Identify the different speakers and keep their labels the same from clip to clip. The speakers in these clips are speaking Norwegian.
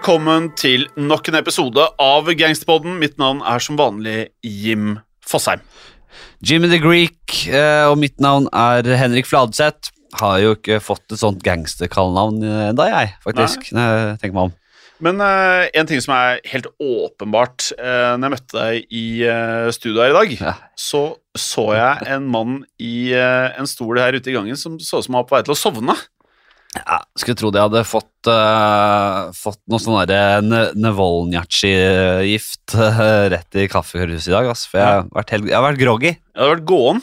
Speaker 1: Velkommen til nok en episode av Gangsterpodden. Mitt navn er som vanlig Jim Fosheim.
Speaker 2: Jimmy the Greek, eh, og mitt navn er Henrik Fladseth. Har jo ikke fått et sånt gangsterkallenavn ennå, jeg, faktisk. Nei. meg om.
Speaker 1: Men uh, en ting som er helt åpenbart uh, Når jeg møtte deg i uh, studio her i dag,
Speaker 2: Ja.
Speaker 1: så så jeg en mann i uh, en stol her ute i gangen som så ut som han var på vei til å sovne.
Speaker 2: Ja, skulle trodd jeg hadde fått, uh, fått noe sånn derre ne- Nevolnjatsji-gift uh, rett i kaffehuset i dag, Altså, For jeg har vært, helt, jeg har vært groggy.
Speaker 1: Jeg hadde vært gåen.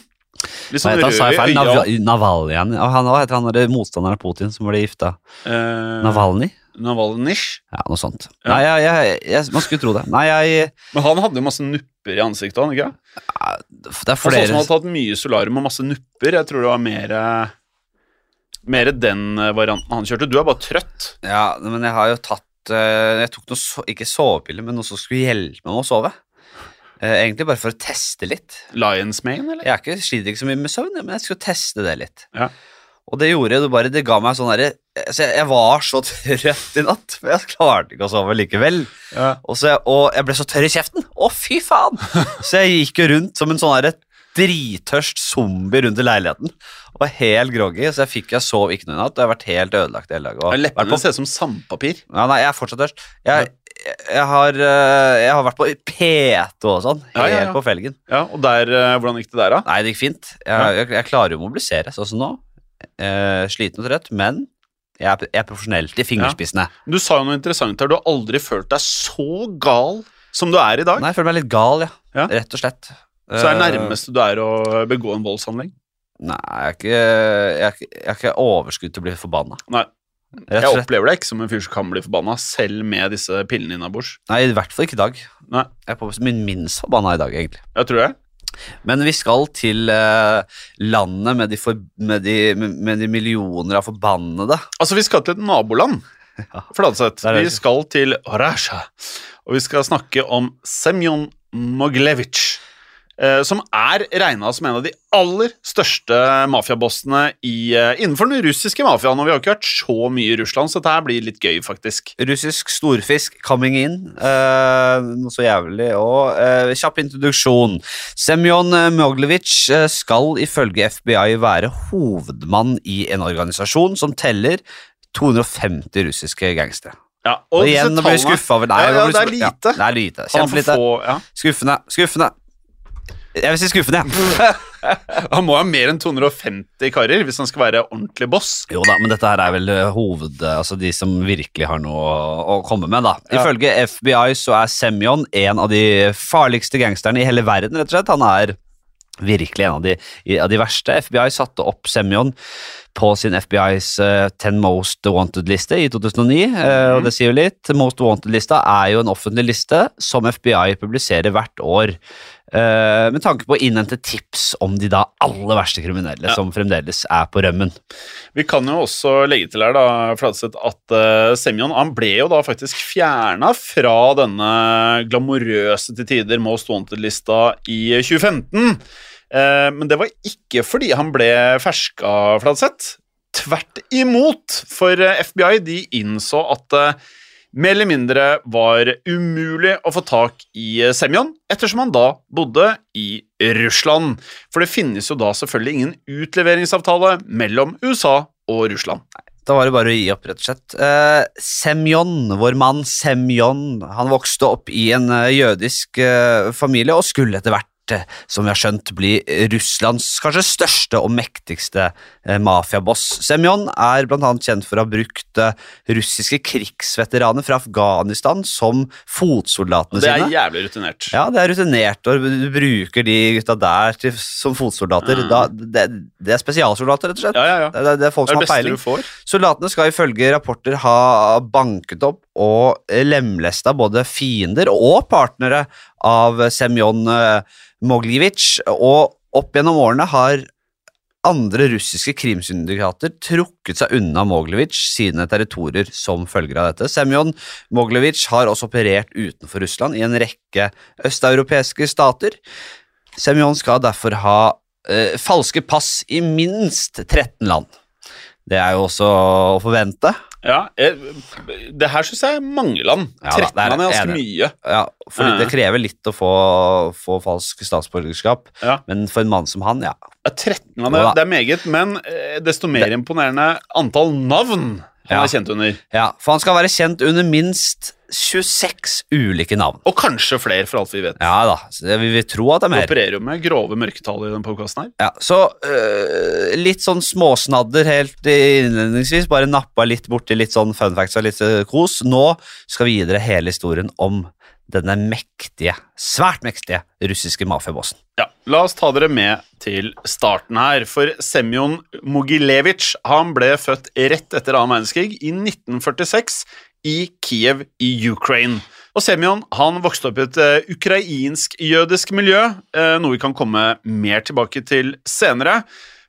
Speaker 1: Litt sånn rød i øya.
Speaker 2: Navalny. Han, hva heter han der motstanderen av Putin som ble gifta?
Speaker 1: Uh,
Speaker 2: Navalny?
Speaker 1: Navalnyj.
Speaker 2: Ja, noe sånt.
Speaker 1: Ja.
Speaker 2: Nei, jeg, jeg, jeg, man skulle tro det. Nei, jeg
Speaker 1: Men han hadde jo masse nupper i ansiktet. Han, ikke?
Speaker 2: Det er
Speaker 1: Han så ut som han hadde tatt mye solarium og masse nupper. Jeg tror det var mer eh, Mer den eh, varianten han kjørte. Du er bare trøtt.
Speaker 2: Ja, men jeg har jo tatt eh, Jeg tok noe, so ikke sovepiller, men noe som skulle hjelpe meg med å sove. Eh, egentlig bare for å teste litt.
Speaker 1: Lions Mane, eller?
Speaker 2: Jeg er ikke, sliter ikke så mye med søvn, men jeg skulle teste det litt.
Speaker 1: Ja.
Speaker 2: Og det gjorde det bare Det ga meg sånn derre altså jeg, jeg var så trøtt i natt, for jeg klarte ikke å sove likevel.
Speaker 1: Ja.
Speaker 2: Og, så og jeg ble så tørr i kjeften. Å, fy faen! Så jeg gikk jo rundt som en sånn derre drittørst zombie rundt i leiligheten. Og var helt groggy, så jeg fikk jeg sov ikke noe i natt. Og jeg har vært helt ødelagt hele dagen.
Speaker 1: Leppene ser ut som sandpapir.
Speaker 2: ja, nei, jeg er fortsatt tørst. Jeg, jeg, har, eh, jeg har vært på P2 og sånn, helt
Speaker 1: ja, ja.
Speaker 2: på felgen.
Speaker 1: Ja, og der, eh, Hvordan gikk det der, da?
Speaker 2: Nei, det gikk fint. Jeg, jeg, jeg klarer jo å mobilisere, sånn som nå. Eh, sliten og trøtt, men jeg er, jeg er profesjonell til fingerspissene.
Speaker 1: Du sa jo noe interessant her. Du har aldri følt deg så gal som du er i dag.
Speaker 2: Nei, jeg føler meg litt gal, ja.
Speaker 1: Ja.
Speaker 2: Rett og slett.
Speaker 1: Så det
Speaker 2: er
Speaker 1: nærmeste du er å begå en voldshandling.
Speaker 2: Nei, jeg er ikke, jeg er jeg er ikke overskudd til å bli forbanna.
Speaker 1: Nei, Jeg opplever deg ikke som en fyr som kan bli forbanna, selv med disse pillene innabords.
Speaker 2: Nei, i hvert fall ikke i dag.
Speaker 1: Nei.
Speaker 2: Jeg er på min minst forbanna i dag, egentlig.
Speaker 1: Jeg tror det.
Speaker 2: Men vi skal til eh, landet med de, for, med, de, med, de millioner av forbannede.
Speaker 1: Altså, vi skal til et naboland. Fladseth.
Speaker 2: Der er
Speaker 1: Vi skal til Rasha, og vi skal snakke om Semjon Moglevic. Eh, Som er regna som en av de aller største mafiabossene eh, innenfor den russiske mafiaen. Og vi har ikke hørt så mye i Russland, så dette her blir litt gøy, faktisk.
Speaker 2: Russisk storfisk coming in. eh, noe så jævlig. Og eh, kjapp introduksjon. Semyon Moglevic eh, skal ifølge FBI være hovedmann i en organisasjon som teller 250 russiske gangstere.
Speaker 1: Ja,
Speaker 2: Og,
Speaker 1: og
Speaker 2: igjen nå blir
Speaker 1: vi
Speaker 2: skuffa over deg.
Speaker 1: Ja, ja, det er
Speaker 2: lite. ja, det er lite. Kjempelite.
Speaker 1: ja.
Speaker 2: Skuffende. Skuffende. Jeg vil si skuffende, jeg.
Speaker 1: Han må ha mer enn 250 karer hvis han skal være ordentlig boss.
Speaker 2: Jo da, men dette her er vel eh, hoved... Altså de som virkelig har noe å komme med, da.
Speaker 1: Ja.
Speaker 2: Ifølge FBI så er Semyon en av de farligste gangsterne i hele verden, rett og slett. Han er virkelig en av de, av de verste. FBI satte opp Semyon på sin FBIs uh, 10 Most Wanted-liste i 2009, Uh, og det sier jo litt. Most Wanted-lista er jo en offentlig liste som FBI publiserer hvert år. Uh, med tanke på å innhente tips om de da aller verste kriminelle
Speaker 1: Ja.
Speaker 2: som fremdeles er på rømmen.
Speaker 1: Vi kan jo også legge til her da, Fladseth, at uh, Semyon han ble jo da faktisk fjerna fra denne glamorøse til tider Most Wanted-lista i 2015. Eh, men det var ikke fordi han ble ferska, Fladseth. Tvert imot, for eh, FBI de innså at det mer eller mindre var umulig å få tak i eh, Semyon, ettersom han da bodde i Russland. For det finnes jo da selvfølgelig ingen utleveringsavtale mellom USA og Russland.
Speaker 2: Da var det bare å gi opp, rett og slett. Eh, Semjon, vår mann Semjon, han vokste opp i en eh, jødisk eh, familie og skulle etter hvert, eh, som vi har skjønt, bli Russlands kanskje største og mektigste eh, mafiaboss. Semjon er annet kjent for å ha brukt eh, russiske krigsveteraner fra Afghanistan som fotsoldatene sine.
Speaker 1: Det er jævlig rutinert.
Speaker 2: Ja, det er rutinert, og du bruker de gutta der til, som fotsoldater. Da, det, det er spesialsoldater, rett og slett.
Speaker 1: Ja, ja, ja.
Speaker 2: Det, det, det er folk som har peiling. Soldatene skal ifølge rapporter ha banket opp og lemlesta både fiender og partnere av Semjon eh, Moglivic, og opp gjennom årene har andre russiske krimsyndikater trukket seg unna Moglivic sine territorier som følger av dette. Semjon Moglivic har også operert utenfor Russland i en rekke østeuropeiske stater. Semjon skal derfor ha eh, falske pass i minst 13 land. Det er jo også å forvente.
Speaker 1: Ja, eh, det her syns jeg er mange land.
Speaker 2: Ja
Speaker 1: 13
Speaker 2: det er-
Speaker 1: land er ganske
Speaker 2: enig.
Speaker 1: mye.
Speaker 2: Ja, fordi
Speaker 1: Ja.
Speaker 2: det krever litt å få, få falsk statsborgerskap,
Speaker 1: Ja.
Speaker 2: men for en mann som han, ja.
Speaker 1: Ja, 13 land, det er meget, men eh, desto mer imponerende antall navn han
Speaker 2: Ja.
Speaker 1: er kjent under.
Speaker 2: ja. For han skal være kjent under minst 26 ulike navn.
Speaker 1: Og kanskje flere, for alt vi vet.
Speaker 2: Ja da, det- vi vil tro at det er mer.
Speaker 1: Vi opererer jo med grove mørketall i den podkasten her.
Speaker 2: Ja, så øh, litt sånn småsnadder helt innledningsvis, bare nappa litt borti litt sånn fun facts og litt øh, kos. Nå skal vi gi dere hele historien om denne mektige, svært mektige russiske mafiabossen.
Speaker 1: Ja, La oss ta dere med til starten her. For Semjon Mogilevitsj han ble født rett etter annen verdenskrig, i 1946, i Kiev i Ukraine. Og Semyon han vokste opp i et eh, ukrainsk-jødisk miljø, eh, noe vi kan komme mer tilbake til senere.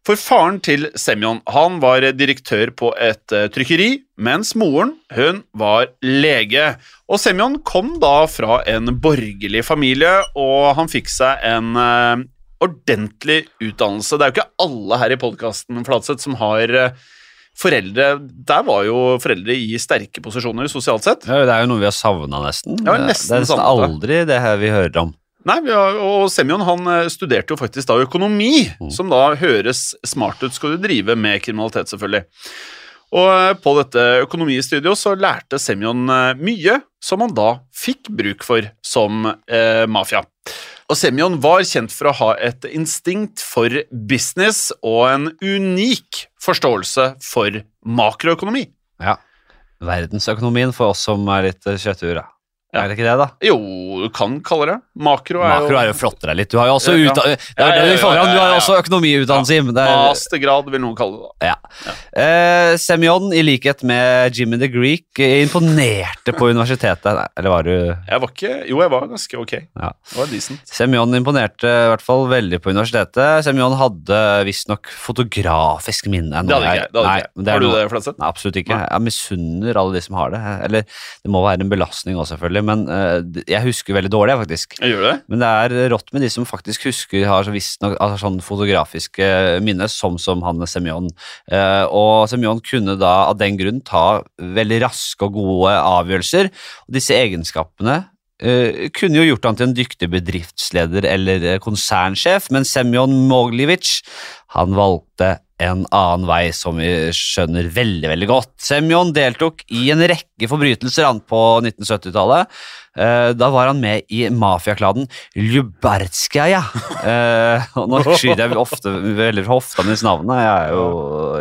Speaker 1: For faren til Semyon han var direktør på et eh, trykkeri, mens moren hun var lege. Og Semyon kom da fra en borgerlig familie, og han fikk seg en ordentlig utdannelse. Det er jo ikke alle her i podkasten som har foreldre Der var jo foreldre i sterke posisjoner sosialt sett.
Speaker 2: Ja, det er jo noe vi har savna, nesten.
Speaker 1: Ja,
Speaker 2: Det-
Speaker 1: nesten
Speaker 2: det er nesten aldri det her vi hører om.
Speaker 1: Nei, og Semyon han eh, studerte jo faktisk da økonomi,
Speaker 2: Mm.
Speaker 1: som da høres smart ut skal du drive med kriminalitet, selvfølgelig. Og eh, på dette økonomistudiet så lærte Semyon eh, mye som han da fikk bruk for som eh, mafia. Og Semyon var kjent for å ha et instinkt for business og en unik forståelse for makroøkonomi.
Speaker 2: Ja. Verdensøkonomien for oss som er litt kjøttur, da.
Speaker 1: Ja.
Speaker 2: Er det ikke det, da?
Speaker 1: Jo, du kan kalle det. Makro er
Speaker 2: Makro
Speaker 1: jo
Speaker 2: er jo flottere litt. Du har jo også
Speaker 1: Ja, ja. Ja,
Speaker 2: også økonomiutdannelse, Jim. Er,
Speaker 1: mastergrad, vil noen kalle det. da.
Speaker 2: ja. Eh, Semyon, i likhet med Jimmy the Greek, imponerte på universitetet. Nei, Eller var du
Speaker 1: Jeg var ikke Jo, jeg var ganske ok.
Speaker 2: Ja.
Speaker 1: Det var decent.
Speaker 2: Semyon imponerte i hvert fall veldig på universitetet. Semyon hadde visstnok fotografisk minne.
Speaker 1: Det hadde ikke jeg. Har du det, Flatseth?
Speaker 2: Absolutt ikke.
Speaker 1: Nei.
Speaker 2: Jeg misunner alle de som har det. Eller det må være en belastning òg, selvfølgelig, men uh, jeg husker veldig dårlig, faktisk.
Speaker 1: Jeg gjør det?
Speaker 2: Men det er rått med de som faktisk husker har så visstnok altså sånn fotografiske minne, som som han Semyon. Uh, og Semyon kunne da av den grunn ta veldig raske og gode avgjørelser. Og disse egenskapene Uh, kunne jo gjort han til en dyktig bedriftsleder eller konsernsjef, men Semyon Moglivic han valgte en annen vei, som vi skjønner veldig veldig godt. Semyon deltok i en rekke forbrytelser han på 1970-tallet. Eh, Da var han med i mafiakladen Ljubertskaja. Eh, nå skyter jeg ofte, veldig med disse navnene. Jeg er jo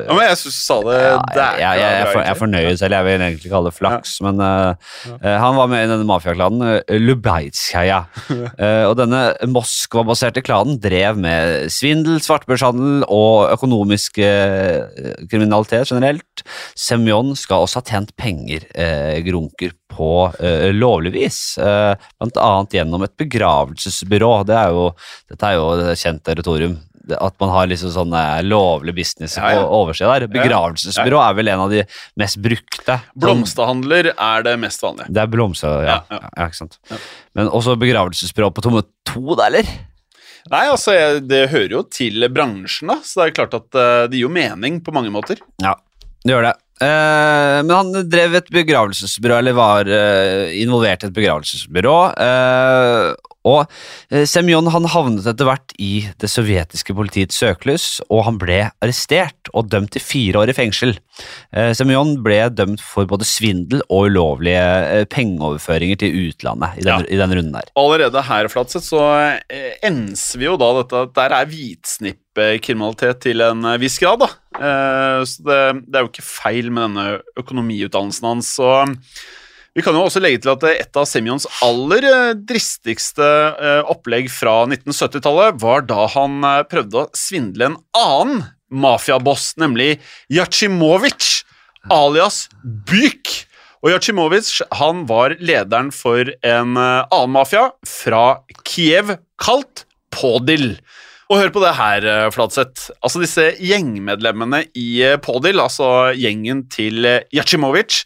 Speaker 1: Ja, men jeg syns du sa det
Speaker 2: ja, jeg, jeg, jeg, er for, jeg er fornøyd selv, jeg vil egentlig kalle det flaks, men eh, eh, han var med i denne Mafiakladen uh, Eh, og denne Moskva-baserte klanen drev med svindel, svartbørshandel og økonomisk eh, kriminalitet generelt. Semyon skal også ha tjent penger, eh, grunker, på eh, lovlig vis, eh, blant annet gjennom et begravelsesbyrå. Det er jo, dette er jo kjent territorium. At man har liksom sånn eh, lovlig business
Speaker 1: Ja, ja.
Speaker 2: på oversida der. Begravelsesbyrå er vel en av de mest brukte.
Speaker 1: Blomsterhandler er det mest vanlige.
Speaker 2: Det er blomster, ja.
Speaker 1: Ja,
Speaker 2: ja.
Speaker 1: ja.
Speaker 2: ikke sant. Men også begravelsesbyrå på tomme to, da, eller?
Speaker 1: Nei, altså, jeg, det hører jo til bransjen, da, så det er klart at eh, det gir jo mening på mange måter.
Speaker 2: Ja, det gjør det. Eh, men han drev et begravelsesbyrå, eller var eh, involvert i et begravelsesbyrå. Eh, og eh, Semyon han havnet etter hvert i det sovjetiske politiets søkelys, og han ble arrestert og dømt til fire år i fengsel. Eh, Semyon ble dømt for både svindel og ulovlige eh, pengeoverføringer til utlandet i den,
Speaker 1: Ja.
Speaker 2: i den runden der.
Speaker 1: Allerede her, Flatseth, så enser vi jo da dette at der er hvitsnippkriminalitet til en viss grad, da. Så det, det er jo ikke feil med denne økonomiutdannelsen hans. Så vi kan jo også legge til at et av Semjons aller eh, dristigste eh, opplegg fra 1970-tallet var da han eh, prøvde å svindle en annen mafiaboss, nemlig Jacimovic, alias Byk. Og Jacimovic han var lederen for en annen mafia fra Kiev, kalt Podil. Og hør på det her, Fladseth. Altså disse gjengmedlemmene i Podil, altså gjengen til Yachimovitsj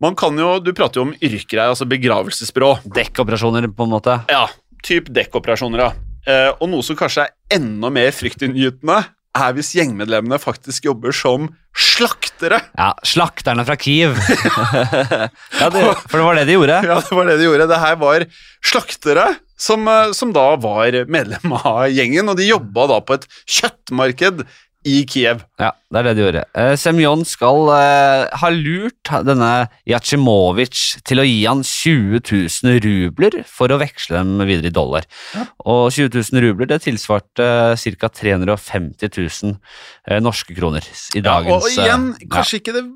Speaker 1: Man kan jo, Du prater jo om yrker her, altså begravelsesbyrå.
Speaker 2: Dekkoperasjoner, på en måte.
Speaker 1: Ja, typ dekkoperasjoner, ja. Eh, og noe som kanskje er enda mer fryktinngytende, er hvis gjengmedlemmene faktisk jobber som slaktere.
Speaker 2: Ja, Slakterne fra Kiev. ja, det, for det var det de gjorde.
Speaker 1: Ja, det var det de gjorde. Det her var slaktere som, eh, som da var medlem av gjengen, og de jobba da på et kjøttmarked i Kiev.
Speaker 2: Ja, det er det de gjorde. Uh, Semyon skal uh, ha lurt denne Jatsjimovic til å gi han 20 000 rubler for å veksle dem videre i dollar. Og 20 000 rubler det tilsvarte uh, ca. 350 000 uh, norske kroner i
Speaker 1: Ja, og igjen,
Speaker 2: eh,
Speaker 1: kanskje ikke det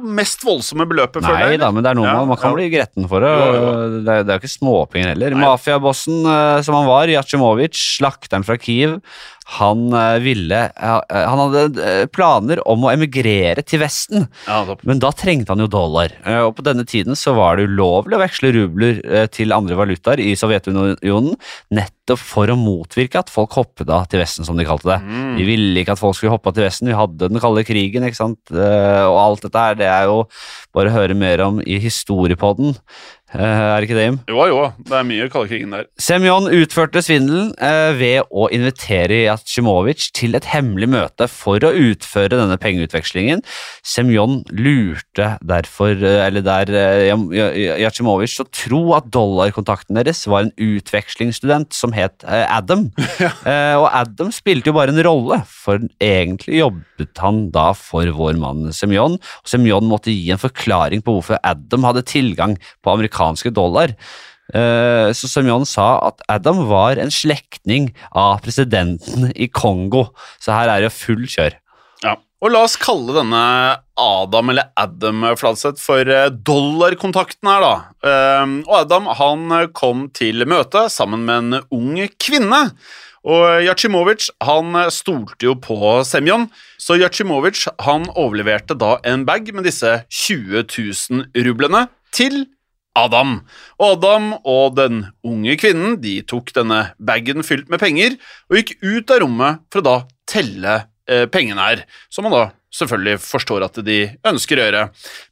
Speaker 1: mest voldsomme beløpet for
Speaker 2: Nei
Speaker 1: det.
Speaker 2: da, men det er noe
Speaker 1: Ja,
Speaker 2: man, man kan
Speaker 1: ja.
Speaker 2: bli gretten for. Det,
Speaker 1: Jo, jo.
Speaker 2: det, er, det er jo ikke småpenger heller.
Speaker 1: Nei.
Speaker 2: Mafiabossen som han var, Jatsjimovic, slakteren fra Kiev, han eh, ville eh, Han hadde eh, planer om å emigrere til Vesten.
Speaker 1: Ja.
Speaker 2: Men da trengte han jo dollar, eh, og på denne tiden så var det ulovlig å veksle rubler eh, til andre valutaer i Sovjetunionen, nettopp for å motvirke at folk hoppet av til Vesten, som de kalte det.
Speaker 1: Mm.
Speaker 2: Vi ville ikke at folk skulle hoppe av til Vesten, vi hadde den kalde krigen, ikke sant, Eh, og alt dette her, det er jo bare å høre mer om i historiepodden. Eh, Er det ikke det, Jim?
Speaker 1: Jo, jo, det er mye kaldkrigen der.
Speaker 2: Semyon utførte svindelen eh, ved å invitere Jatsjimovic til et hemmelig møte for å utføre denne pengeutvekslingen. Semyon lurte derfor, eh, eller der Yam- til å tro at dollarkontakten deres var en utvekslingsstudent som het Adam. Eh, og Adam spilte jo bare en rolle, for egentlig jobbet han da for vår mann Semyon. Semyon måtte gi en forklaring på hvorfor Adam hadde tilgang på amerikanske dollar. Eh, Så Semyon sa at Adam var en slektning av presidenten i Kongo. Så her er det full kjør.
Speaker 1: Ja. Og la oss kalle denne Adam, eller Adam Fladseth, for eh, dollarkontakten her, da. Ehm, og Adam han eh, kom til møtet sammen med en ung kvinne. Og Jacimovic han eh, stolte jo på Semyon, så Jacimovic han overleverte da en bag med disse 20 000 rublene til Adam. Og Adam og den unge kvinnen de tok denne bagen fylt med penger og gikk ut av rommet for å da telle eh, pengene her, som man da selvfølgelig forstår at de ønsker å gjøre.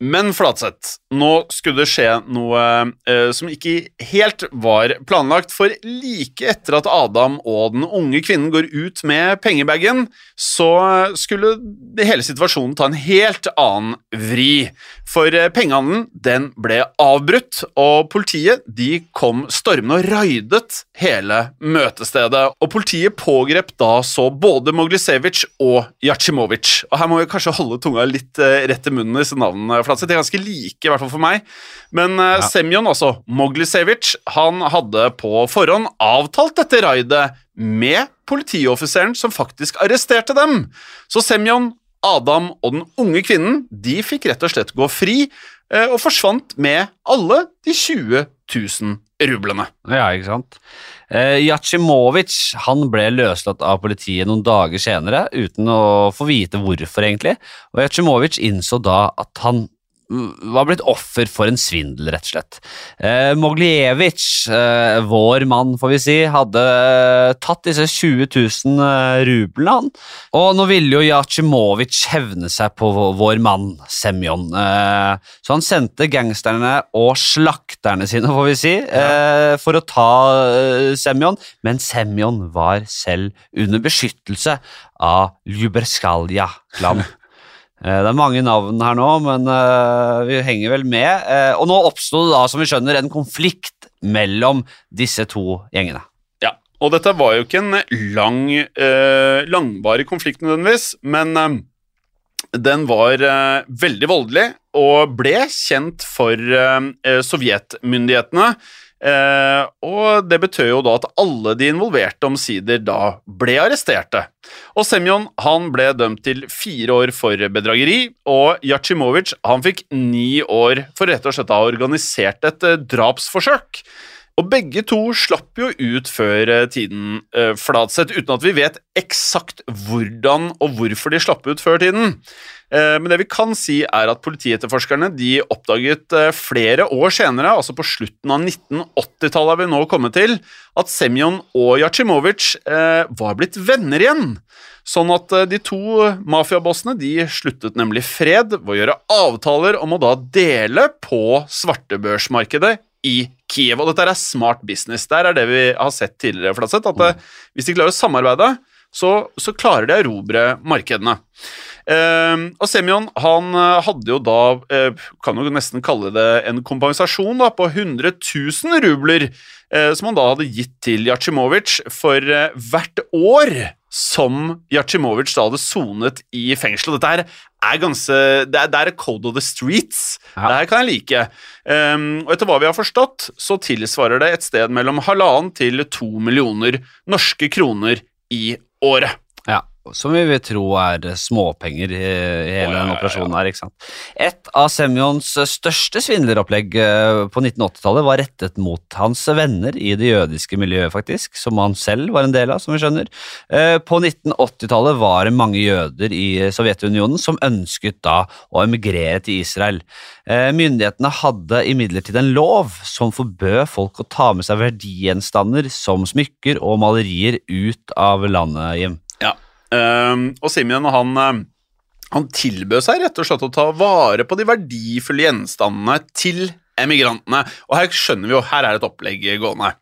Speaker 1: Men Flatseth, nå skulle det skje noe eh, som ikke helt var planlagt, for like etter at Adam og den unge kvinnen går ut med pengebagen, så skulle hele situasjonen ta en helt annen vri. For eh, pengehandelen den ble avbrutt, og politiet de kom stormende og raidet hele møtestedet. Og politiet pågrep da så både Moglisevic og Jacimovic. Og her må vi kanskje holde tunga litt eh, rett i munnen i disse navnene. Flatseth. De er ganske like, i hvert fall for meg. Men ja. Semyon, altså Moglisevic, han hadde på forhånd avtalt dette raidet med politioffiseren som faktisk arresterte dem. Så Semyon, Adam og den unge kvinnen de fikk rett og slett gå fri, eh, og forsvant med alle de 20 000 rublene.
Speaker 2: Ja, ikke sant? Eh, Jacimovic han ble løslatt av politiet noen dager senere, uten å få vite hvorfor, egentlig. Og Jacimovic innså da at han var blitt offer for en svindel, rett og slett. Eh, Moglievitsj, eh, vår mann, får vi si, hadde eh, tatt disse 20 000 eh, rublene, han. Og nå ville jo Jacimovic hevne seg på vår- mann, Semyon. Eh, så han sendte gangsterne og slakterne sine, får vi si, eh, for å ta eh, Semyon, men Semyon var selv under beskyttelse av Ljuberskalja-klan. Eh, Det er mange navn her nå, men eh, vi henger vel med. Eh, Og nå oppsto det da, som vi skjønner, en konflikt mellom disse to gjengene.
Speaker 1: Ja, og dette var jo ikke en lang, langvarig konflikt nødvendigvis, men den var veldig voldelig og ble kjent for sovjetmyndighetene. Eh, og det betød jo da at alle de involverte omsider da ble arresterte. Og Semjon han ble dømt til fire år for bedrageri, og Jacimovic han fikk ni år for rett og slett å ha organisert et eh, drapsforsøk. Og begge to slapp jo ut før eh, tiden eh, Flatseth, uten at vi vet eksakt hvordan og hvorfor de slapp ut før tiden. Eh, Men det vi kan si, er at politietterforskerne de oppdaget eh, flere år senere, altså på slutten av 1980-tallet er vi nå kommet til, at Semjon og Yatsjimovic eh, var blitt venner igjen. Sånn at eh, de to mafiabossene de sluttet nemlig fred ved å gjøre avtaler om å da dele på svartebørsmarkedet i Kiev. Og dette er smart business. Der er det vi har sett tidligere, Flatseth, at eh, hvis de klarer å samarbeide, så, så klarer de å erobre markedene. Eh, og Semyon han eh, hadde jo da, eh, kan jo nesten kalle det en kompensasjon da, på 100 000 rubler, eh, som han da hadde gitt til Jachimovic for hvert år som Yatsjimovic da hadde sonet i fengsel. Dette her er ganske Det er, det er code of the streets.
Speaker 2: Ja.
Speaker 1: Det her kan jeg like. Um, og etter hva vi har forstått, så tilsvarer det et sted mellom halvannen til to millioner norske kroner i året.
Speaker 2: Som vi vil tro er småpenger i i hele
Speaker 1: ja,
Speaker 2: den operasjonen her. ikke sant? Et av Semjons største svindleropplegg eh, på 1980-tallet var rettet mot hans venner i det jødiske miljøet, faktisk, som han selv var en del av, som vi skjønner. Eh, På 1980-tallet var det mange jøder i Sovjetunionen som ønsket da å emigrere til Israel. Eh, Myndighetene hadde imidlertid en lov som forbød folk å ta med seg verdigjenstander som smykker og malerier ut av landet, Jim.
Speaker 1: Ja. Um, og Simeon han, um, han tilbød seg rett og slett å ta vare på de verdifulle gjenstandene til emigrantene. Og her skjønner vi jo, her er et opplegg gående.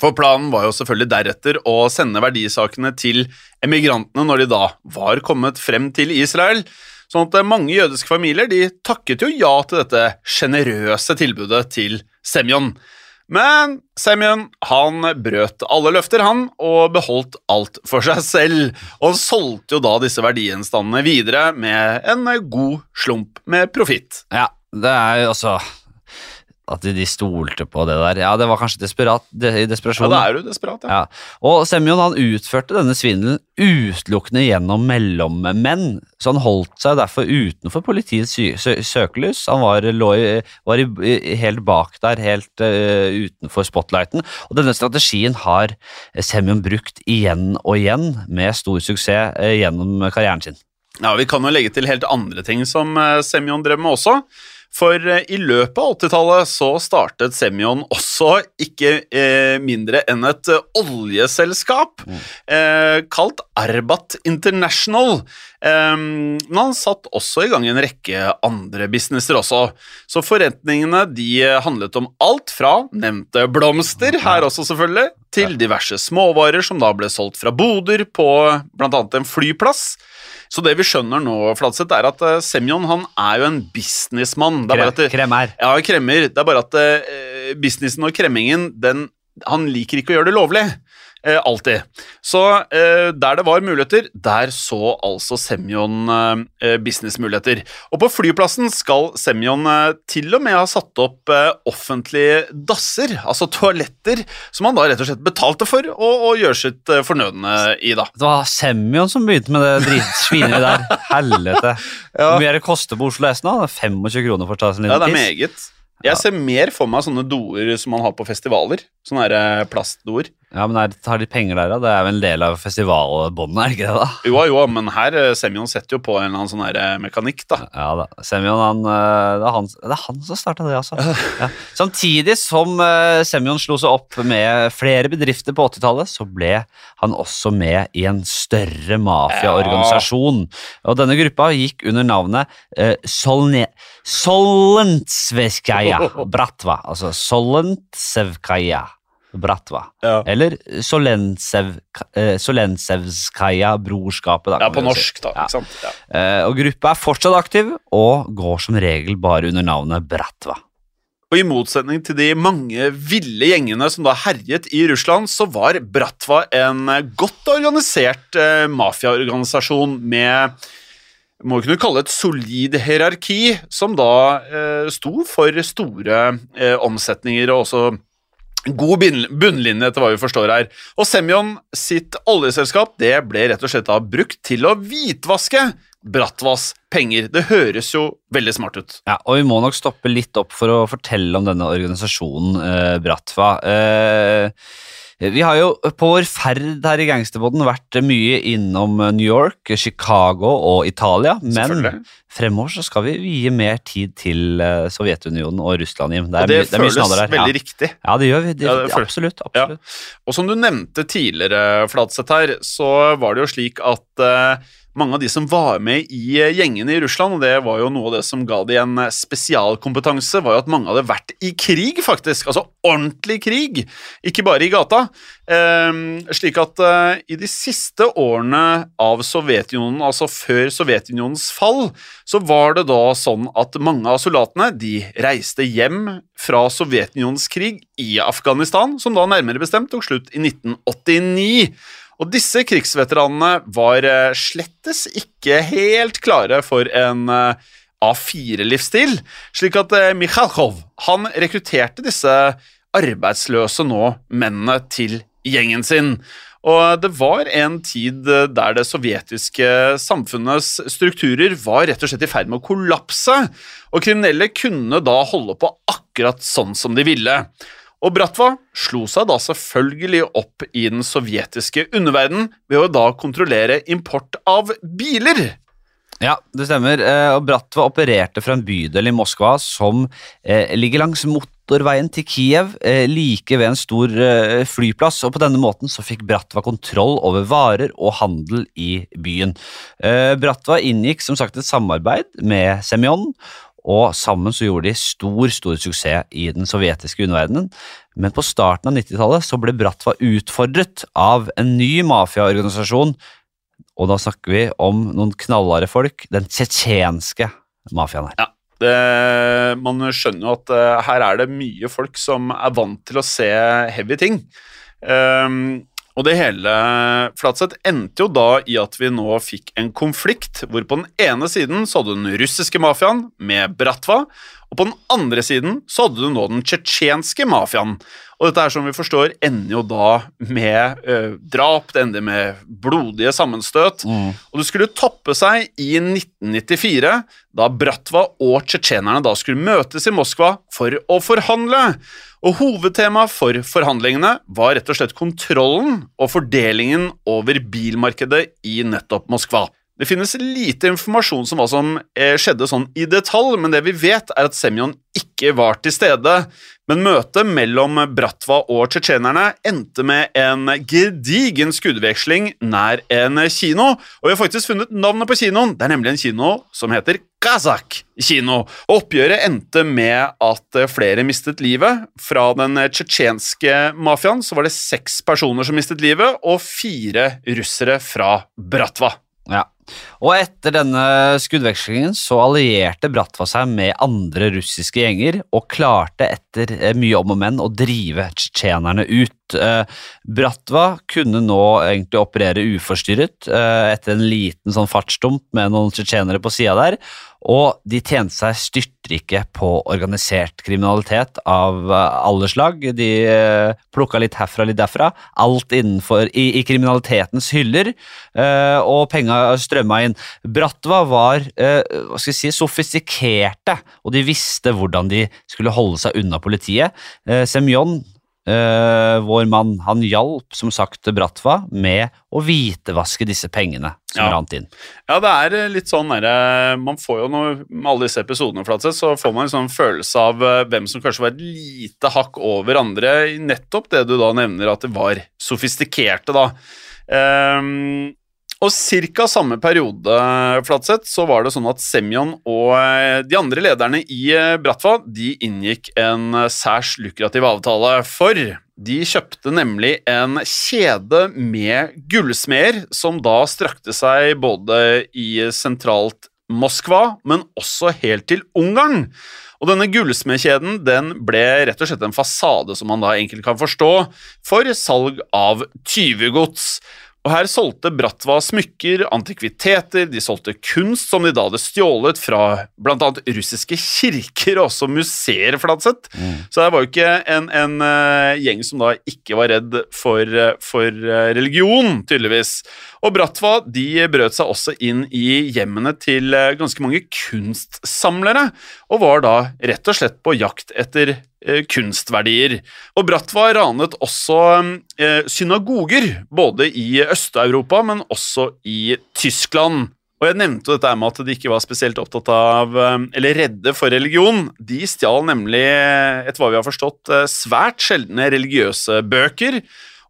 Speaker 1: For planen var jo selvfølgelig deretter å sende verdisakene til emigrantene når de da var kommet frem til Israel. Sånn at mange jødiske familier de takket jo ja til dette sjenerøse tilbudet til Semyon. Men Semyon han brøt alle løfter, han, og beholdt alt for seg selv. Og solgte jo da disse verdigjenstandene videre med en god slump med profitt.
Speaker 2: Ja, det er jo altså At de, stolte på det der. Ja, det var kanskje desperat, de, i
Speaker 1: Ja,
Speaker 2: desperasjon.
Speaker 1: da er du desperat, ja.
Speaker 2: Ja. Og Semyon han utførte denne svindelen utelukkende gjennom mellommenn, så han holdt seg derfor utenfor politiets sø sø søkelys. Han var, lå i, var i, i, helt bak der, helt uh, utenfor spotlighten. Og denne strategien har Semyon brukt igjen og igjen, med stor suksess uh, gjennom karrieren sin.
Speaker 1: Ja, Vi kan jo legge til helt andre ting som eh, Semyon drev med også. For eh, i løpet av 80-tallet så startet Semyon også ikke eh, mindre enn et oljeselskap oljeselskap eh, kalt Arbat International. Eh, men han satt også i gang en rekke andre businesser også. Så forretningene de eh, handlet om alt fra nevnte blomster, her også selvfølgelig, til diverse småvarer som da ble solgt fra boder på bl.a. en flyplass. Så det vi skjønner nå, Fladseth, er at eh, Semyon han er jo en businessmann. Det er det,
Speaker 2: Kremmer.
Speaker 1: ja, kremmer. Det er bare at uh, businessen og kremmingen, den, han liker ikke å gjøre det lovlig. Eh, alltid. Så eh, der det var muligheter, der så altså Semyon eh, businessmuligheter. Og på flyplassen skal Semyon eh, til og med ha satt opp eh, offentlige dasser, altså toaletter, som han da rett og slett betalte for å, å gjøre sitt eh, fornødne i, da.
Speaker 2: Det var Semyon som begynte med det dritsvineriet der. Helvete.
Speaker 1: Ja.
Speaker 2: Hvor mye er det koster på Oslo S nå? Det er 25 kroner for å ta seg en
Speaker 1: Ja,
Speaker 2: liten
Speaker 1: det er
Speaker 2: tiss.
Speaker 1: meget. Jeg ser mer for meg sånne doer som man har på festivaler. Sånne plastdoer.
Speaker 2: Ja, men er, Har de penger der, da? Det er vel en del av festivalbåndet, er det ikke det? da?
Speaker 1: Jo, jo, men her eh, Semyon setter jo på en eller annen sånn eh, mekanikk, da.
Speaker 2: Ja da. Semyon, han, eh, det, er han, det er han som starta det, altså. Ja. Samtidig som eh, Semyon slo seg opp med flere bedrifter på 80-tallet, så ble han også med i en større mafiaorganisasjon. Og denne gruppa gikk under navnet uh, Solne... Solentsveskaja Bratva. Altså Solentsevkaja Bratva.
Speaker 1: Ja.
Speaker 2: Eller Solensev, eh, Solensevskaja-brorskapet. da,
Speaker 1: Ja, på
Speaker 2: norsk, si.
Speaker 1: da.
Speaker 2: Ja.
Speaker 1: ikke sant? Ja.
Speaker 2: Eh, og gruppa er fortsatt aktiv, og går som regel bare under navnet Bratva.
Speaker 1: Og I motsetning til de mange ville gjengene som da herjet i Russland, så var Bratva en godt organisert eh, mafiaorganisasjon med må kunne kalle et solid hierarki, som da eh, sto for store eh, omsetninger og også god bunnlinje, etter hva vi forstår her. Og Semyon sitt oljeselskap det ble rett og slett da brukt til å hvitvaske Bratvas penger. Det høres jo veldig smart ut.
Speaker 2: Ja, og vi må nok stoppe litt opp for å fortelle om denne organisasjonen, eh, Bratva. Eh, vi har jo på vår ferd her i gangsterbåten vært mye innom New York, Chicago og Italia, men fremover så skal vi vie mer tid til eh, Sovjetunionen og Russland, Jim. Det er,
Speaker 1: det
Speaker 2: det er
Speaker 1: føles
Speaker 2: snadder
Speaker 1: veldig
Speaker 2: ja.
Speaker 1: riktig.
Speaker 2: Ja, det gjør vi. Det,
Speaker 1: Ja, det føles-
Speaker 2: absolutt.
Speaker 1: Ja. Og som du nevnte tidligere, Flatseth her, så var det jo slik at eh, mange av de som var med i eh, gjengene i Russland, og det var jo noe av det som ga de en eh, spesialkompetanse, var jo at mange hadde vært i krig, faktisk. Altså ordentlig krig, ikke bare i gata. Eh, slik at eh, i de siste årene av Sovjetunionen, altså før Sovjetunionens fall, så var det da sånn at mange av soldatene de reiste hjem fra Sovjetunionens krig i Afghanistan, som da nærmere bestemt tok slutt i 1989. Og disse krigsveteranene var eh, slettes ikke helt klare for en eh, A4-livsstil, slik at eh, Mikhalkov han rekrutterte disse arbeidsløse nå mennene til gjengen sin. Og det var en tid der det sovjetiske samfunnets strukturer var rett og slett i ferd med å kollapse, og kriminelle kunne da holde på akkurat sånn som de ville. Og Bratva slo seg da selvfølgelig opp i den sovjetiske underverdenen ved å da kontrollere import av biler.
Speaker 2: Ja, det stemmer. Eh, Og Bratva opererte fra en bydel i Moskva som eh, ligger langs motorveien til Kiev, eh, like ved en stor flyplass. og På denne måten så fikk Bratva kontroll over varer og handel i byen. Bratva inngikk som sagt et samarbeid med Semyon, og sammen så gjorde de stor, stor suksess i den sovjetiske underverdenen. Men på starten av 90-tallet så ble Bratva utfordret av en ny mafiaorganisasjon og da snakker vi om noen knallharde folk. Den tsjetsjenske mafiaen her.
Speaker 1: Det, man skjønner jo at eh, her er det mye folk som er vant til å se heavy ting. Ehm, og det hele Flatseth endte jo da i at vi nå fikk en konflikt hvor på den ene siden så hadde du den russiske mafiaen med Bratva, og på den andre siden så hadde du nå den tsjetsjenske mafiaen. Og dette er som vi forstår ender jo da med eh, drap, det ender med blodige sammenstøt. Og det skulle toppe seg i 1994, da Bratva og tsjetsjenerne da skulle møtes i Moskva for å forhandle. Og hovedtema for forhandlingene var rett og slett kontrollen og fordelingen over bilmarkedet i nettopp Moskva. Det finnes lite informasjon om hva som eh, skjedde sånn i detalj, men det vi vet er at Semyon ikke var til stede. Men møtet mellom Bratva og tsjetsjenerne endte med en gedigen skuddveksling nær en kino, og vi har faktisk funnet navnet på kinoen. Det er nemlig en kino som heter Kazak kino. Og Oppgjøret endte med at flere mistet livet. Fra den tsjetsjenske mafiaen så var det seks personer som mistet livet, og fire russere fra Bratva.
Speaker 2: Ja. Og etter denne skuddvekslingen så allierte Bratva seg med andre russiske gjenger og klarte etter eh, mye om og men å drive tsjetsjenerne ut. Eh, Bratva kunne nå egentlig operere uforstyrret eh, etter en liten sånn fartsdump med noen tsjetsjenere på sida der, og de tjente seg styrtrike på organisert kriminalitet av eh, alle slag. De eh, plukka litt herfra, litt derfra. Alt innenfor i, i kriminalitetens hyller, eh, og penga strømma inn. Bratva var hva skal si, sofistikerte, og de visste hvordan de skulle holde seg unna politiet. Semyon, eh, vår mann, han hjalp som sagt Bratva med å hvitevaske disse pengene som
Speaker 1: Ja.
Speaker 2: rant inn.
Speaker 1: Ja, det er eh, litt sånn derre Man får jo noe Med alle disse episodene, Flatseth, så får man en sånn følelse av eh, hvem som kanskje var et lite hakk over andre. Nettopp det du da nevner, at det var sofistikerte, da. Ehm, og ca. samme periode, Flatseth, så var det sånn at Semyon og eh, de andre lederne i eh, Bratva de inngikk en eh, særs lukrativ avtale. For de kjøpte nemlig en kjede med gullsmeder, som da strakte seg både i sentralt Moskva, men også helt til Ungarn. Og denne gullsmedkjeden den ble rett og slett en fasade, som man da enkelt kan forstå, for salg av tyvegods. Og her solgte Bratva smykker, antikviteter, de solgte kunst som de da hadde stjålet fra bl.a. russiske kirker og også museer, Fladseth. Så det var jo ikke en, en uh, gjeng som da ikke var redd for, eh, for eh, religion, tydeligvis. Og Bratva de brøt seg også inn i hjemmene til ganske mange kunstsamlere, og var da rett og slett på jakt etter kunstverdier. Og Bratva ranet også eh, synagoger, både i Øst-Europa, men også i Tyskland. Og jeg nevnte dette med at de ikke var spesielt opptatt av, eh, eller redde for religion. De stjal nemlig, etter hva vi har forstått, eh, svært sjeldne religiøse bøker.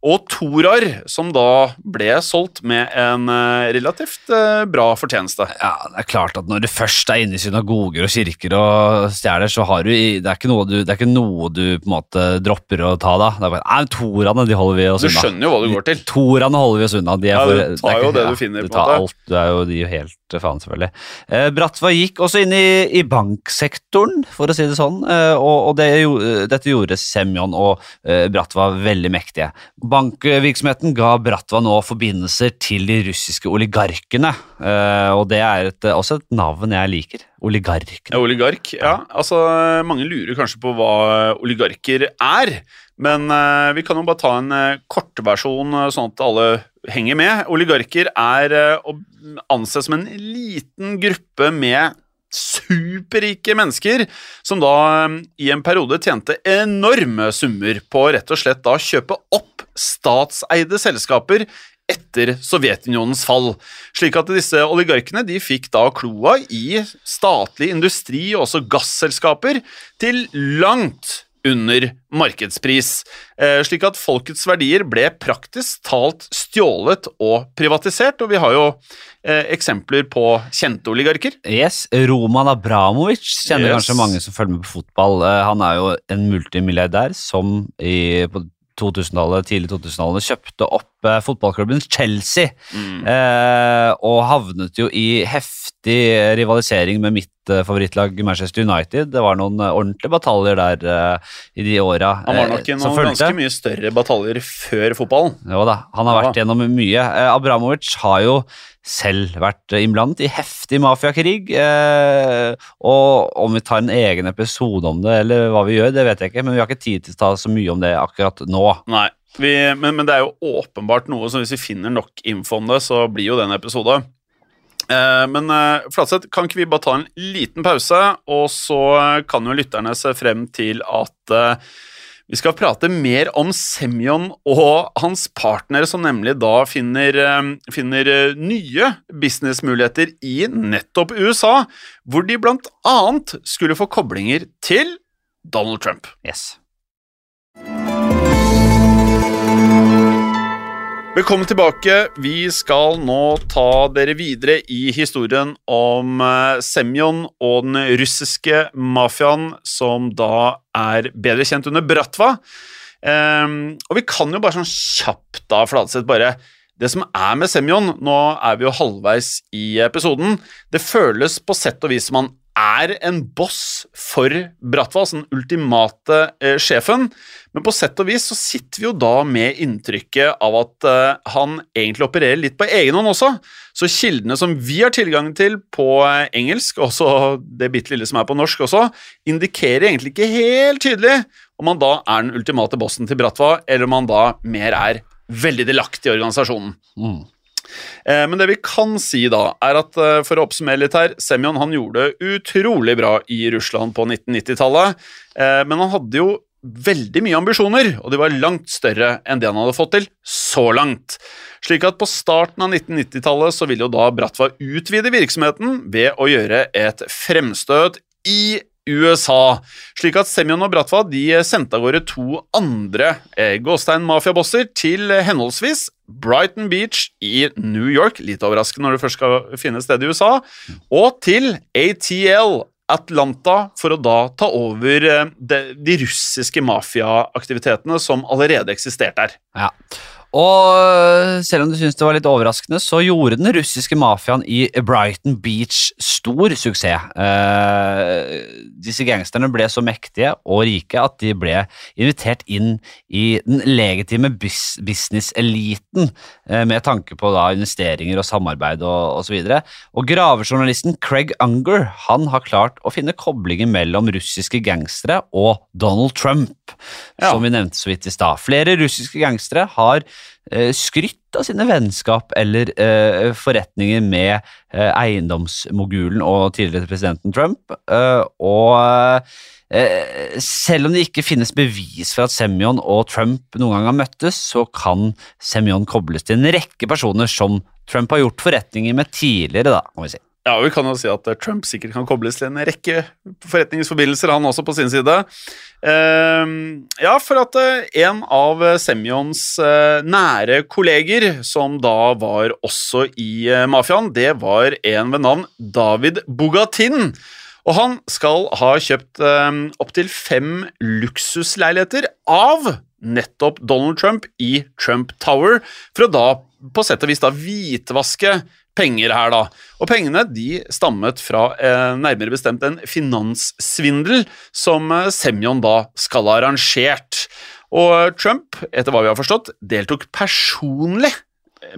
Speaker 1: Og Torar, som da ble solgt med en eh, relativt eh, bra fortjeneste.
Speaker 2: Ja, det er klart at Når du først er inne i synagoger og kirker og stjeler, så har du det er, ikke noe du, det ikke noe du på en måte dropper å ta da. Det er bare, nei, Torane de holder vi oss unna.
Speaker 1: Du skjønner jo hva du går til.
Speaker 2: Torane holder vi oss unna. De er
Speaker 1: Ja,
Speaker 2: for,
Speaker 1: du tar jo
Speaker 2: ikke-
Speaker 1: det du finner,
Speaker 2: Du
Speaker 1: på en
Speaker 2: tar alt. Du er jo, de er jo faen, selvfølgelig. Eh, Bratva gikk også inn i, i banksektoren, for å si det sånn, eh, og, og det, jo, dette gjorde Semyon og eh, Bratva veldig mektige. Bankvirksomheten ga Bratva nå forbindelser til de russiske oligarkene, eh, og det er et, også et navn jeg liker. Oligarkene.
Speaker 1: Ja, oligark. Ja, altså Mange lurer kanskje på hva oligarker er. Men eh, vi kan jo bare ta en uh, kortversjon, eh, sånn at alle henger med. Oligarker er eh, å anse som en liten gruppe med superrike mennesker som da eh, i en periode tjente enorme summer på rett og slett da kjøpe opp statseide selskaper etter Sovjetunionens fall. Slik at disse oligarkene de fikk da kloa i statlig industri og også gasselskaper til langt under markedspris, eh, slik at folkets verdier ble praktisk talt stjålet og privatisert, og vi har jo eh, eksempler på kjente oligarker.
Speaker 2: Yes, Roman Abramovic kjenner
Speaker 1: Yes.
Speaker 2: kanskje mange som følger med på fotball. Eh, Han er jo en multimilliardær som i, på 2000-tallet, tidlig 2000-tallet kjøpte opp eh, fotballklubben Chelsea, eh, og havnet jo i heftig rivalisering med mitt eh, favorittlag Manchester United. Det var noen eh, ordentlige bataljer der eh, i de åra
Speaker 1: Han var nok i
Speaker 2: eh,
Speaker 1: noen ganske mye større bataljer før fotballen.
Speaker 2: Jo da, han har vært gjennom mye. Eh, Abramovic har jo selv vært eh, innblandet i heftig mafiakrig. Eh, og om vi tar en egen episode om det, eller hva vi gjør, det vet jeg ikke, men vi har ikke tid til å ta så mye om det akkurat nå.
Speaker 1: Nei, vi, men, men det er jo åpenbart noe, så hvis vi finner nok info om det, så blir jo det en episode. Eh, men eh, Flatseth, kan ikke vi bare ta en liten pause, og så kan jo lytterne se frem til at vi skal prate mer om Semyon og hans partnere, som nemlig da finner, eh, finner eh, nye businessmuligheter i nettopp USA, hvor de blant annet skulle få koblinger til Donald Trump.
Speaker 2: Yes.
Speaker 1: Velkommen tilbake. Vi skal nå ta dere videre i historien om Semjon Semyon og den russiske mafiaen, som da er bedre kjent under Bratva. Um, og vi kan jo bare sånn kjapt da, Fladseth, bare Det som er med Semyon, nå er vi jo halvveis i episoden, det føles på sett og vis som han er en boss for Bratva, altså den ultimate eh, sjefen. Men på sett og vis så sitter vi jo da med inntrykket av at eh, han egentlig opererer litt på egen hånd også. Så kildene som vi har tilgang til på eh, engelsk, og også det bitte lille som er på norsk også, indikerer egentlig ikke helt tydelig om han da er den ultimate bossen til Bratva, eller om han da mer er veldig delaktig i organisasjonen.
Speaker 2: Mm.
Speaker 1: Eh, Men det vi kan si da, er at eh, for å oppsummere litt her, Semyon han gjorde det utrolig bra i Russland på 1990-tallet, eh, men han hadde jo veldig mye ambisjoner, og de var langt større enn det han hadde fått til så langt. Slik at på starten av 1990-tallet så ville jo da Bratva utvide virksomheten ved å gjøre et fremstøt i USA. Slik at Semyon og Bratva de sendte av gårde to andre eh, Gåstein-mafiabosser til eh, henholdsvis Brighton Beach i New York, litt overraskende når du først skal finne et sted i USA, og til ATL, Atlanta for å da ta over eh, de, de russiske mafiaaktivitetene som allerede eksisterte der.
Speaker 2: Ja. Og øh, selv om du syns det var litt overraskende, så gjorde den russiske mafiaen i Brighton Beach stor suksess. Eh, disse gangsterne ble så mektige og rike at de ble invitert inn i den legitime bus business-eliten eh, med tanke på da investeringer og samarbeid og osv. Og, så og gravejournalisten Craig Unger han har klart å finne koblinger mellom russiske gangstere og Donald Trump,
Speaker 1: Ja.
Speaker 2: som vi nevnte så vidt i stad. Flere russiske gangstere har skrytt av sine vennskap eller eh, forretninger med eh, eiendomsmogulen og tidligere presidenten Trump. eh, og eh, selv om det ikke finnes bevis for at Semyon og Trump noen gang har møttes, så kan Semyon kobles til en rekke personer som Trump har gjort forretninger med tidligere, da, må vi si.
Speaker 1: Ja, Vi kan jo si at eh, Trump sikkert kan kobles til en rekke forretningsforbindelser, han også på sin side. Ehm, ja, for at eh, en av Semjons eh, nære kolleger, som da var også i mafiaen, det var en ved navn David Bogatin. Og han skal ha kjøpt opptil fem luksusleiligheter av nettopp Donald Trump i Trump Tower, for å da på sett og vis da hvitvaske penger her, da. Og pengene de stammet fra eh, nærmere bestemt en finanssvindel som eh, Semyon da skal ha arrangert. Og Trump, etter hva vi har forstått, deltok personlig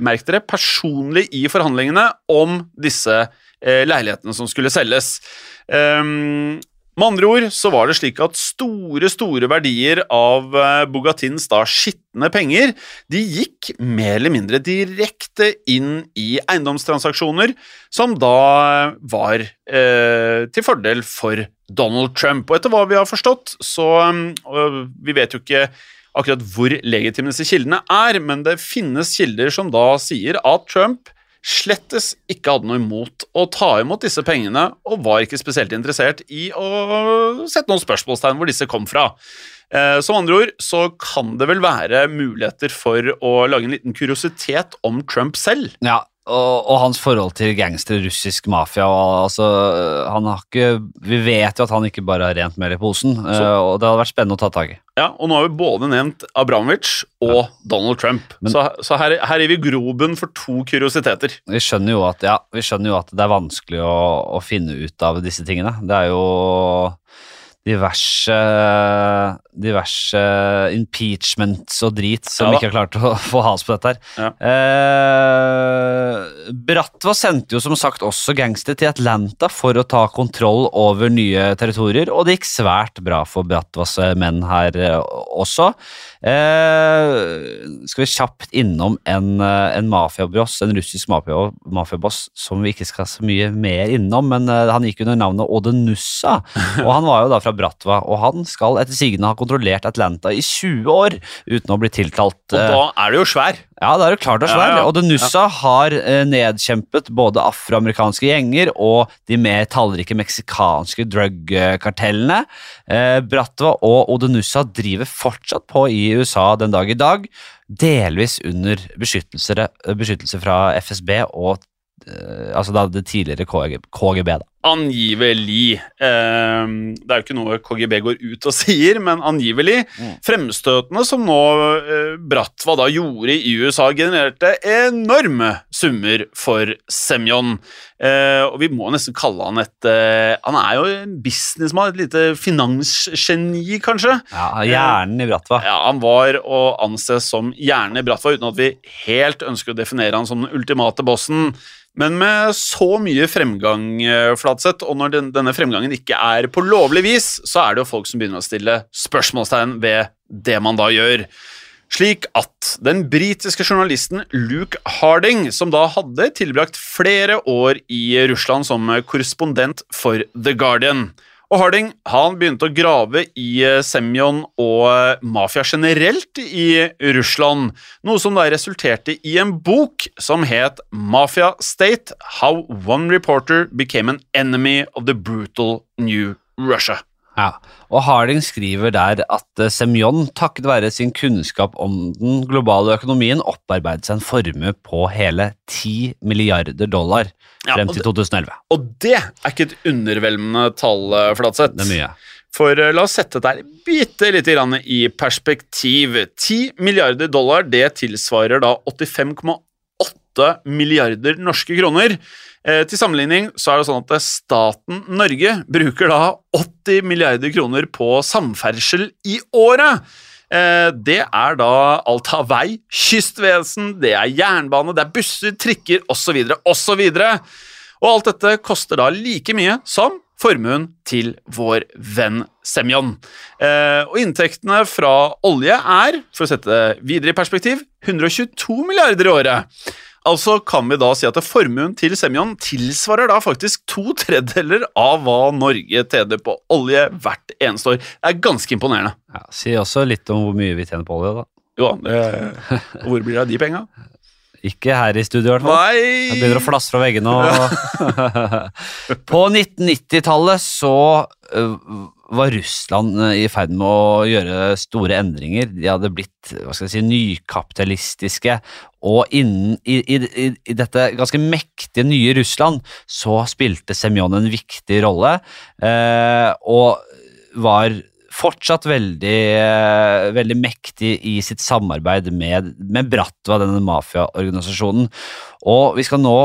Speaker 1: merk dere, personlig i forhandlingene om disse eh, leilighetene som skulle selges. Ehm, med andre ord så var det slik at store, store verdier av eh, Bogatins da skitne penger, de gikk mer eller mindre direkte inn i eiendomstransaksjoner, som da var eh, til fordel for Donald Trump. Og etter hva vi har forstått, så um, Vi vet jo ikke akkurat hvor legitime disse kildene er, men det finnes kilder som da sier at Trump slettes ikke hadde noe imot å ta imot disse pengene, og var ikke spesielt interessert i å sette noen spørsmålstegn hvor disse kom fra. Eh, Som andre ord så kan det vel være muligheter for å lage en liten kuriositet om Trump selv.
Speaker 2: Ja, og, og hans forhold til gangster, russisk mafia og, altså, han har ikke, Vi vet jo at han ikke bare har rent mel i posen, så, og det hadde vært spennende å ta tak i.
Speaker 1: Ja, og nå har vi både nevnt Abramovic og Donald Trump.
Speaker 2: Men-
Speaker 1: så så her, her er vi grobunn for to kuriositeter.
Speaker 2: Vi skjønner jo at, ja, vi skjønner jo at det er vanskelig å, å finne ut av disse tingene. Det er jo diverse, diverse impeachments og drit som
Speaker 1: Ja
Speaker 2: ikke har klart å få has på dette her.
Speaker 1: Ja.
Speaker 2: Eh, Bratva sendte jo som sagt også gangstere til Atlanta for å ta kontroll over nye territorier, og det gikk svært bra for Bratvas eh, menn her eh, også. Eh, skal vi kjapt innom en, eh, en mafiaboss, en russisk mafia- mafiaboss som vi ikke skal så mye mer innom, men han gikk under navnet Odenussa, og han var jo da fra Bratva, og han skal etter sigende ha kontrollert Atlanta i 20 år uten å bli tiltalt.
Speaker 1: Og
Speaker 2: eh,
Speaker 1: da er det jo svær.
Speaker 2: ja, det er jo klart og svær.
Speaker 1: Ja, ja.
Speaker 2: Og Denussa har eh, nedkjempet både afroamerikanske gjenger og de mer tallrike meksikanske drug-kartellene. Eh, Bratva og Odenussa driver fortsatt på i USA den dag i dag, delvis under beskyttelse, beskyttelse fra FSB og eh, altså da det tidligere KGB. da.
Speaker 1: Angivelig. Eh, det er jo ikke noe KGB går ut og sier, men angivelig. Fremstøtene som nå eh, Bratva da gjorde i USA, genererte enorme summer for Semyon. Eh, og vi må nesten kalle han et eh, Han er jo en businessmann, et lite finansgeni, kanskje.
Speaker 2: Ja, Hjernen i Bratva.
Speaker 1: Ja, Han var å anse som hjernen i Bratva, uten at vi helt ønsker å definere han som den ultimate bossen. Men med så mye fremgang, eh, Flatseth, og når den, denne fremgangen ikke er på lovlig vis, så er det jo folk som begynner å stille spørsmålstegn ved det man da gjør. Slik at den britiske journalisten Luke Harding, som da hadde tilbrakt flere år i Russland som korrespondent for The Guardian og Harding han begynte å grave i eh, Semyon og eh, mafia generelt i Russland, noe som da resulterte i en bok som het Mafia State – How One Reporter Became an Enemy of the Brutal New Russia.
Speaker 2: Ja, og Harding skriver der at eh, Semyon, takket være sin kunnskap om den globale økonomien, opparbeidet seg en formue på hele 10 milliarder dollar frem til
Speaker 1: det-
Speaker 2: 2011.
Speaker 1: Og det er ikke et underveldende tall, eh, Flatseth.
Speaker 2: Det er mye.
Speaker 1: For eh, la oss sette dette bitte lite grann i perspektiv. 10 milliarder dollar, det tilsvarer da 85,8 milliarder norske kroner. Eh, til sammenligning så er det sånn at staten Norge bruker da 80 milliarder kroner på samferdsel i året. Eh, det er da alt av vei, kystvesen, det er jernbane, det er busser, trikker osv., osv. Og alt dette koster da like mye som formuen til vår venn Semyon. Eh, og inntektene fra olje er, for å sette det videre i perspektiv, 122 milliarder i året. Altså kan vi da si at formuen til Semyon tilsvarer da faktisk to tredjedeler av hva Norge tjener på olje hvert eneste år. Det er ganske imponerende.
Speaker 2: Ja, si også litt om hvor mye vi tjener på olje, da.
Speaker 1: Jo, det, hvor blir det av de penga?
Speaker 2: Ikke her i studio, i hvert fall. Jeg begynner å flasse fra veggene. Og På 1990-tallet så var Russland i ferd med å gjøre store endringer. De hadde blitt hva skal jeg si, nykapitalistiske, og innen i, i, i, i dette ganske mektige nye Russland så spilte Semyon en viktig rolle, eh, og var fortsatt veldig, eh, veldig mektig i sitt samarbeid med, med Bratva, denne mafiaorganisasjonen. Og vi skal nå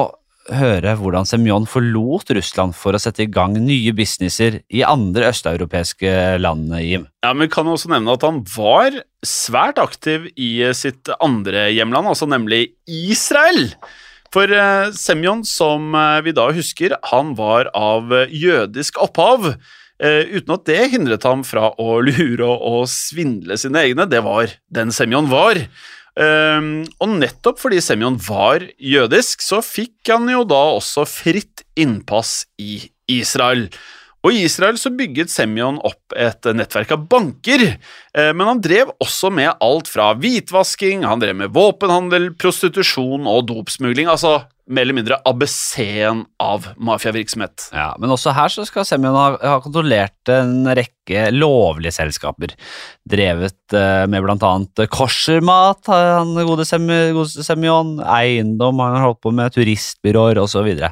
Speaker 2: høre hvordan Semyon forlot Russland for å sette i gang nye businesser i andre østeuropeiske land, Jim.
Speaker 1: Ja, men kan også nevne at han var svært aktiv i sitt andre hjemland, altså nemlig Israel. For eh, Semyon, som eh, vi da husker, han var av eh, jødisk opphav. uten at det hindret ham fra å lure og svindle sine egne. Det var den Semyon var. Ehm, og nettopp fordi Semyon var jødisk, så fikk han jo da også fritt innpass i Israel. Og I Israel så bygget Semyon opp et nettverk av banker, eh, men han drev også med alt fra hvitvasking, han drev med våpenhandel, prostitusjon og dopsmugling, altså mer eller mindre ABC-en av mafiavirksomhet.
Speaker 2: Ja, men også her så skal Semyon ha, ha kontrollert en rekke lovlige selskaper. Drevet eh, med annet koshermat, han gode, Sem gode Semyon, eiendom, han har holdt på med turistbyråer osv. Så, videre.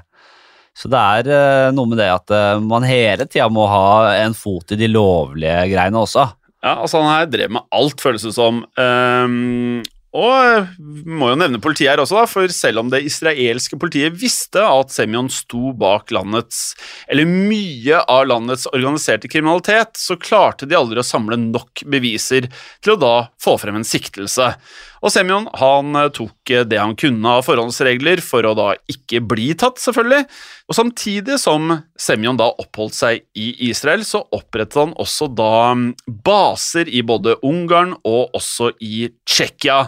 Speaker 2: så det er eh, noe med det at eh, man hele tida må ha en fot i de lovlige greiene også.
Speaker 1: Ja, altså Han her drev med alt, føles det som. Ehm, og vi må jo nevne politiet her også, da, for selv om det israelske politiet visste at Semyon sto bak landets, eller mye av landets organiserte kriminalitet, så klarte de aldri å samle nok beviser til å da få frem en siktelse. Og Semyon han eh, tok eh, det han kunne av forhåndsregler for å da ikke bli tatt, selvfølgelig. Og samtidig som Semyon da oppholdt seg i Israel, så opprettet han også da mm, baser i både Ungarn og også i Tsjekkia.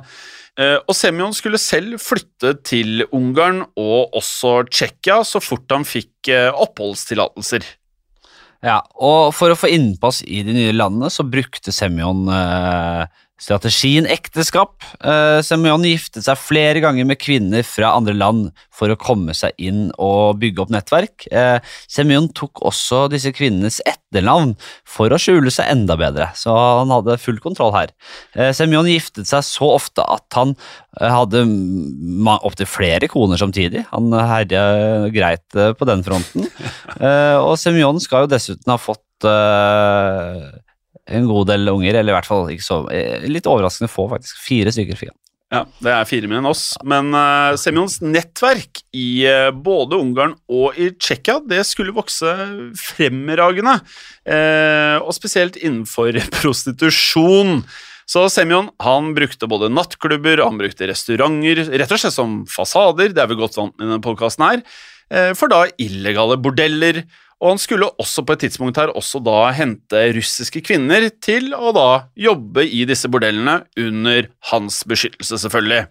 Speaker 1: Eh, Og Semyon skulle selv flytte til Ungarn og også Tsjekkia så fort han fikk oppholdstillatelser.
Speaker 2: Ja, og for å få innpass i de nye landene så brukte Semyon eh, strategien ekteskap. Eh, Semyon giftet seg flere ganger med kvinner fra andre land for å komme seg inn og bygge opp nettverk. Eh, Semyon tok også disse kvinnenes etternavn for å skjule seg enda bedre, så han hadde full kontroll her. Eh, Semyon giftet seg så ofte at han eh, hadde opptil flere koner samtidig. Han herja greit eh, på den fronten. Eh, og Semyon skal jo dessuten ha fått en god del unger, eller i hvert fall ikke så eh, Litt overraskende få, faktisk. Fire stykker fikk.
Speaker 1: Ja, det er fire mer enn oss. Men uh, Semjons nettverk i uh, både Ungarn og i Tsjekkia det skulle vokse fremragende, Uh, og spesielt innenfor prostitusjon. Så Semjon han brukte både nattklubber han brukte restauranter, rett og slett som fasader, det er vi godt vant med i denne podkasten her, for da illegale bordeller. Og han skulle også på et tidspunkt her også da hente russiske kvinner til å da jobbe i disse bordellene under hans beskyttelse, selvfølgelig.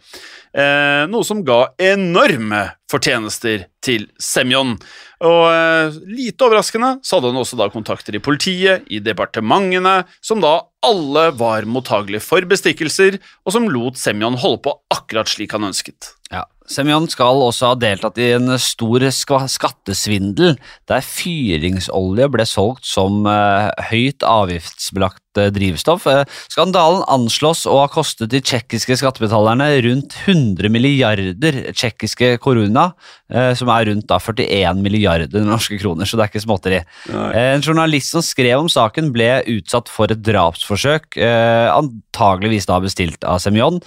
Speaker 1: Eh, noe som ga enorme fortjenester til Semyon. Og eh, lite overraskende så hadde han også da kontakter i politiet, i departementene, som da alle var mottagelige for bestikkelser, og som lot Semyon holde på akkurat slik han ønsket.
Speaker 2: Ja, Semyon skal også ha deltatt i en stor skattesvindel, der fyringsolje ble solgt som eh, høyt avgiftsbelagt eh, drivstoff. Eh, skandalen anslås å ha kostet de tsjekkiske skattebetalerne rundt 100 milliarder tsjekkiske koruna, eh, som er rundt da 41 milliarder norske kroner, så det er ikke småtteri. En journalist som skrev om saken, ble utsatt for et drapsforsøk, antageligvis da bestilt av Semyon.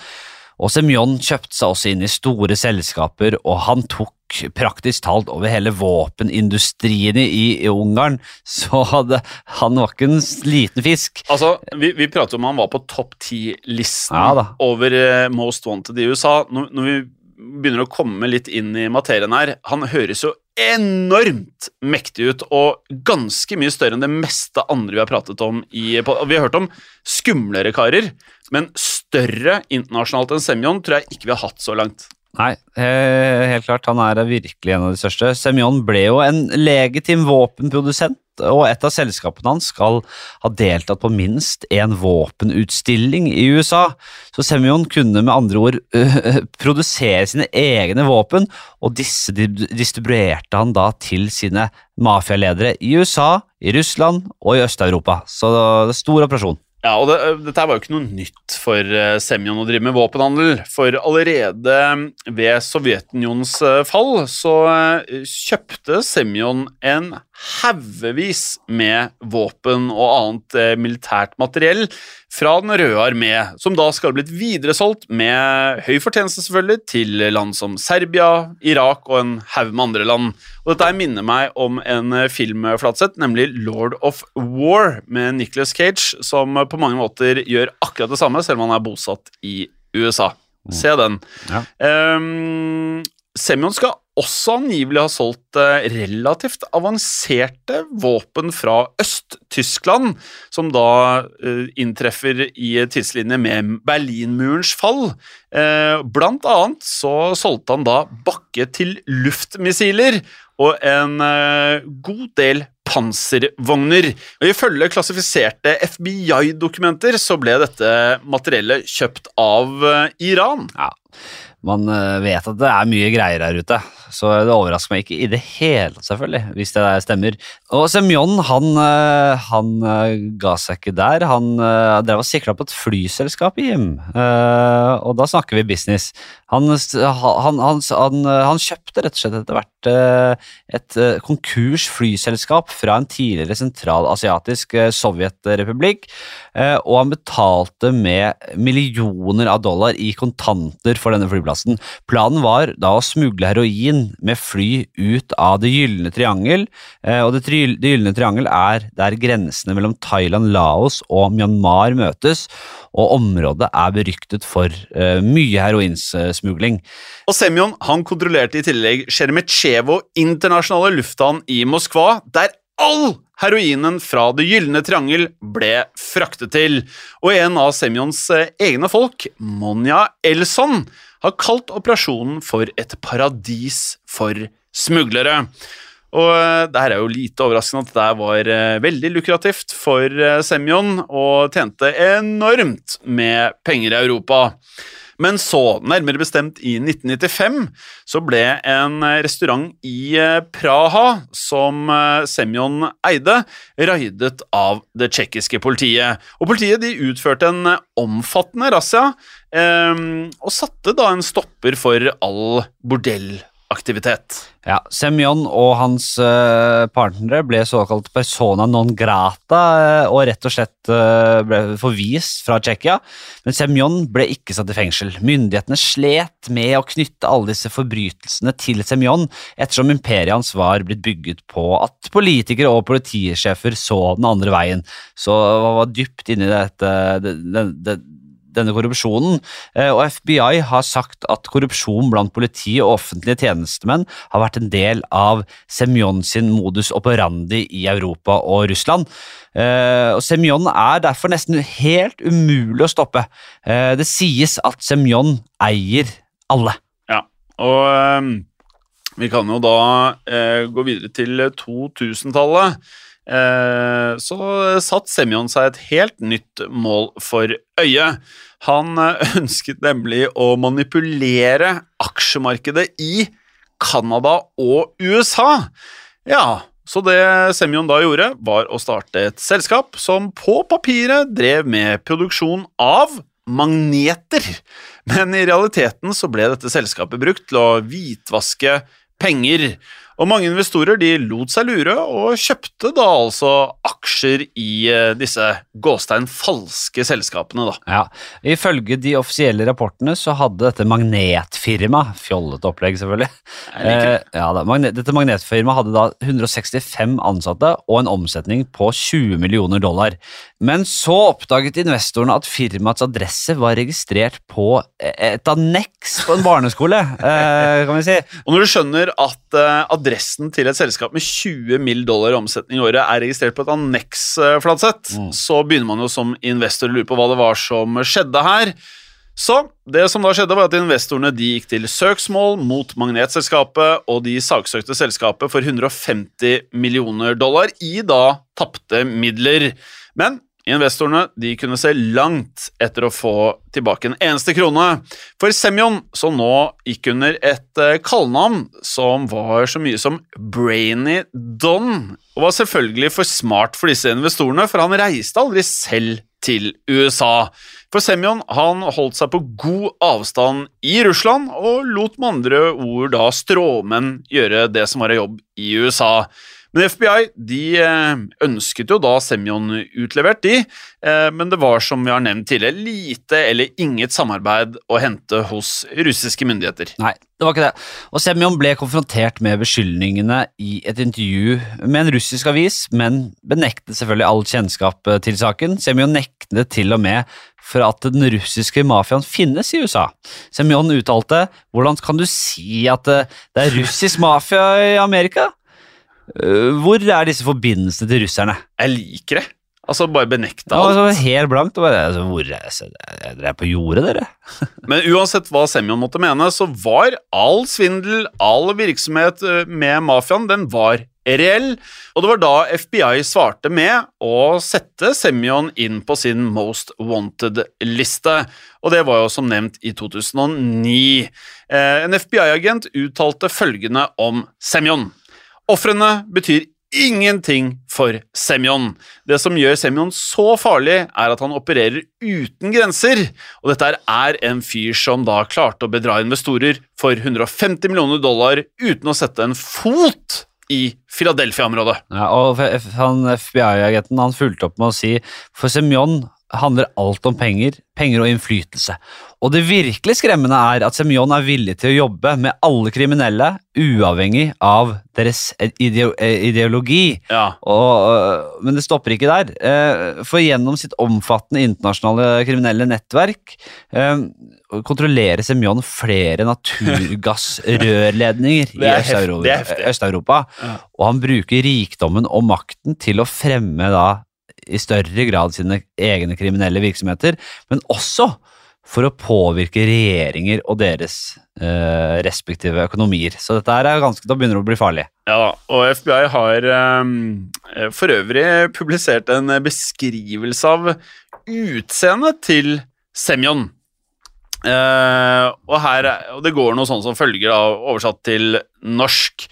Speaker 2: Og Semyon kjøpte seg også inn i store selskaper, og han tok praktisk talt over hele våpenindustrien i, i Ungarn, så hadde, han var ikke en liten fisk.
Speaker 1: Altså, vi, vi prater om han var på topp ti-listen
Speaker 2: Ja
Speaker 1: over eh, Most Wanted i USA. Når, når vi begynner å komme litt inn i materien her, han høres jo enormt mektig ut, og ganske mye større enn det meste andre vi har pratet om i Vi har hørt om skumlere karer, men større internasjonalt enn Semyon tror jeg ikke vi har hatt så langt.
Speaker 2: Nei, helt klart, han er virkelig en av de største. Semyon ble jo en legitim våpenprodusent, og et av selskapene hans skal ha deltatt på minst en våpenutstilling i USA. Så Semyon kunne med andre ord øh, produsere sine egne våpen, og disse distribuerte han da til sine mafialedere i USA, i Russland og i Øst-Europa. Så det er stor operasjon.
Speaker 1: Ja, og det, Dette var jo ikke noe nytt for eh, Semyon å drive med våpenhandel. For allerede ved Sovjetunionens eh, fall så eh, kjøpte Semyon en haugevis med våpen og annet eh, militært materiell fra Den røde armé, som da skal ha blitt videresolgt med høy fortjeneste selvfølgelig til land som Serbia, Irak og en haug med andre land. Og Dette minner meg om en eh, film, Flatseth, nemlig Lord of War med Nicolas Cage, som på mange måter gjør akkurat det samme, selv om han er bosatt i USA. Se den.
Speaker 2: Ja.
Speaker 1: Um, Semyon skal også angivelig har solgt eh, relativt avanserte våpen fra Øst-Tyskland, som da eh, inntreffer i tidslinje med Berlinmurens fall. Eh, blant annet så solgte han da bakke til luftmissiler og en god del panservogner. Og Ifølge klassifiserte FBI-dokumenter så ble dette materiellet kjøpt av Iran.
Speaker 2: Ja, man eh, vet at det er mye greier her ute, så det overrasker meg ikke i det hele selvfølgelig, hvis det stemmer. Og Semyon, han, eh, han eh, ga seg ikke der. Han drev og sikla på et flyselskap i Jim, og da snakker vi business. Han, han, han, kjøpte rett og slett etter hvert et konkurs flyselskap fra en tidligere sentralasiatisk sovjetrepublikk, og han betalte med millioner av dollar i kontanter for denne flyplassen. Planen var da å smugle heroin med fly ut av Det gylne triangel, eh, og Det, tri- det gylne triangel er der grensene mellom Thailand, Laos og Myanmar møtes, og området er beryktet for uh, mye heroinsmugling.
Speaker 1: Og Semyon han kontrollerte i tillegg Sjeremetjevo internasjonale lufthavn i Moskva, der all heroinen fra Det gylne triangel ble fraktet til. Og en av Semyons eh, egne folk, Monja Elson, har kalt operasjonen for et paradis for smuglere. Og eh, det her er jo lite overraskende at det der var eh, veldig lukrativt for eh, Semyon, og tjente enormt med penger i Europa. Men så, nærmere bestemt i 1995, så ble en eh, restaurant i eh, Praha, som Semjon Semyon eide, raidet av det tsjekkiske politiet. Og politiet de utførte en eh, omfattende razzia, eh, og satte da en stopper for all bordellaktivitet.
Speaker 2: Ja, Semyon og hans uh, partnere ble såkalt persona non grata eh, og rett og slett uh, ble forvist fra Tsjekkia, men Semyon ble ikke satt i fengsel. Myndighetene slet med å knytte alle disse forbrytelsene til Semyon, ettersom imperiet hans var blitt bygget på at politikere og politisjefer så den andre veien, så han var dypt inne i dette, det, det, det, denne korrupsjonen, eh, og FBI har sagt at korrupsjon blant politi og offentlige tjenestemenn har vært en del av Semyon sin modus operandi i Europa og Russland. Eh, Og Semyon er derfor nesten helt umulig å stoppe. Eh, Det sies at Semyon eier alle.
Speaker 1: Ja, og vi kan jo da gå videre til 2000-tallet. Eh, så satt Semyon seg et helt nytt mål for øye. Han eh, ønsket nemlig å manipulere aksjemarkedet i Canada og USA. Ja, så det Semyon da gjorde, var å starte et selskap som på papiret drev med produksjon av magneter. Men i realiteten så ble dette selskapet brukt til å hvitvaske penger. Og mange investorer de lot seg lure og kjøpte da altså aksjer i eh, disse gåstein falske selskapene, da.
Speaker 2: Ja, Ifølge de offisielle rapportene så hadde dette magnetfirmaet Fjollete opplegg, selvfølgelig. Eh, ja, da, magne, dette magnetfirmaet hadde da 165 ansatte og en omsetning på 20 millioner dollar. Men så oppdaget investorene at firmaets adresse var registrert på et anneks på en barneskole, eh, kan vi si.
Speaker 1: Og når du skjønner at eh, adressen til et selskap med 20 mill. dollar i omsetning i året er registrert på et anneks-flatsett, mm. så begynner man jo som investor å lure på hva det var som skjedde her. Så det som da skjedde var at investorene de gikk til søksmål mot Magnetselskapet, og de saksøkte selskapet for 150 millioner dollar i da tapte midler. Men investorene de kunne se langt etter å få tilbake en eneste krone. For Semyon, som nå gikk under et eh, kallenavn som var så mye som Brainy Don, og var selvfølgelig for smart for disse investorene, for han reiste aldri selv til USA. For Semyon holdt seg på god avstand i Russland og lot med andre ord da stråmenn gjøre det som var av jobb i USA. Men FBI de eh, ønsket jo da Semyon utlevert, de, eh, men det var som vi har nevnt tidligere, lite eller inget samarbeid å hente hos russiske myndigheter.
Speaker 2: Nei, det var ikke det. Og Semyon ble konfrontert med beskyldningene i et intervju med en russisk avis, men benektet selvfølgelig all kjennskap eh, til saken. Semyon nektet til og med for at den russiske mafiaen finnes i USA. Semyon uttalte hvordan kan du si at det er russisk mafia i Amerika? Eh, Hvor er disse forbindelsene til russerne?
Speaker 1: Jeg liker det. Altså, bare benekte alt.
Speaker 2: så helt blankt. Bare, altså, hvor er er dere på jordet, dere?
Speaker 1: Men uansett hva Semyon måtte mene, så var all svindel, all virksomhet eh, med mafiaen, den var reell. Og det var da FBI svarte med å sette Semyon inn på sin Most Wanted-liste. Og det var jo som nevnt i 2009. Eh, En FBI-agent uttalte følgende om Semyon. Ofrene betyr ingenting for Semyon. Det som gjør Semyon så farlig, er at han opererer uten grenser, og dette er en fyr som da klarte å bedra investorer for 150 millioner dollar uten å sette en fot i Philadelphia-området.
Speaker 2: Ja, og FBI-agenten han fulgte opp med å si for Semyon handler alt om penger, penger og innflytelse. Og det virkelig skremmende er at Semyon er villig til å jobbe med alle kriminelle, uavhengig av deres ideo ideologi.
Speaker 1: Ja.
Speaker 2: Og, øh, men det stopper ikke der. Eh, For gjennom sitt omfattende internasjonale kriminelle nettverk eh, kontrollerer Semyon flere naturgassrørledninger i. Øst-Europa.
Speaker 1: Ja.
Speaker 2: Og han bruker rikdommen og makten til å fremme da i større grad sine egne kriminelle virksomheter, men også for å påvirke regjeringer og deres eh, respektive økonomier. Så dette er ganske, da begynner det å bli farlig.
Speaker 1: Ja og FBI har eh, for øvrig publisert en beskrivelse av utseendet til Semyon. Eh, og, og det går noe sånn som følger, da, oversatt til norsk.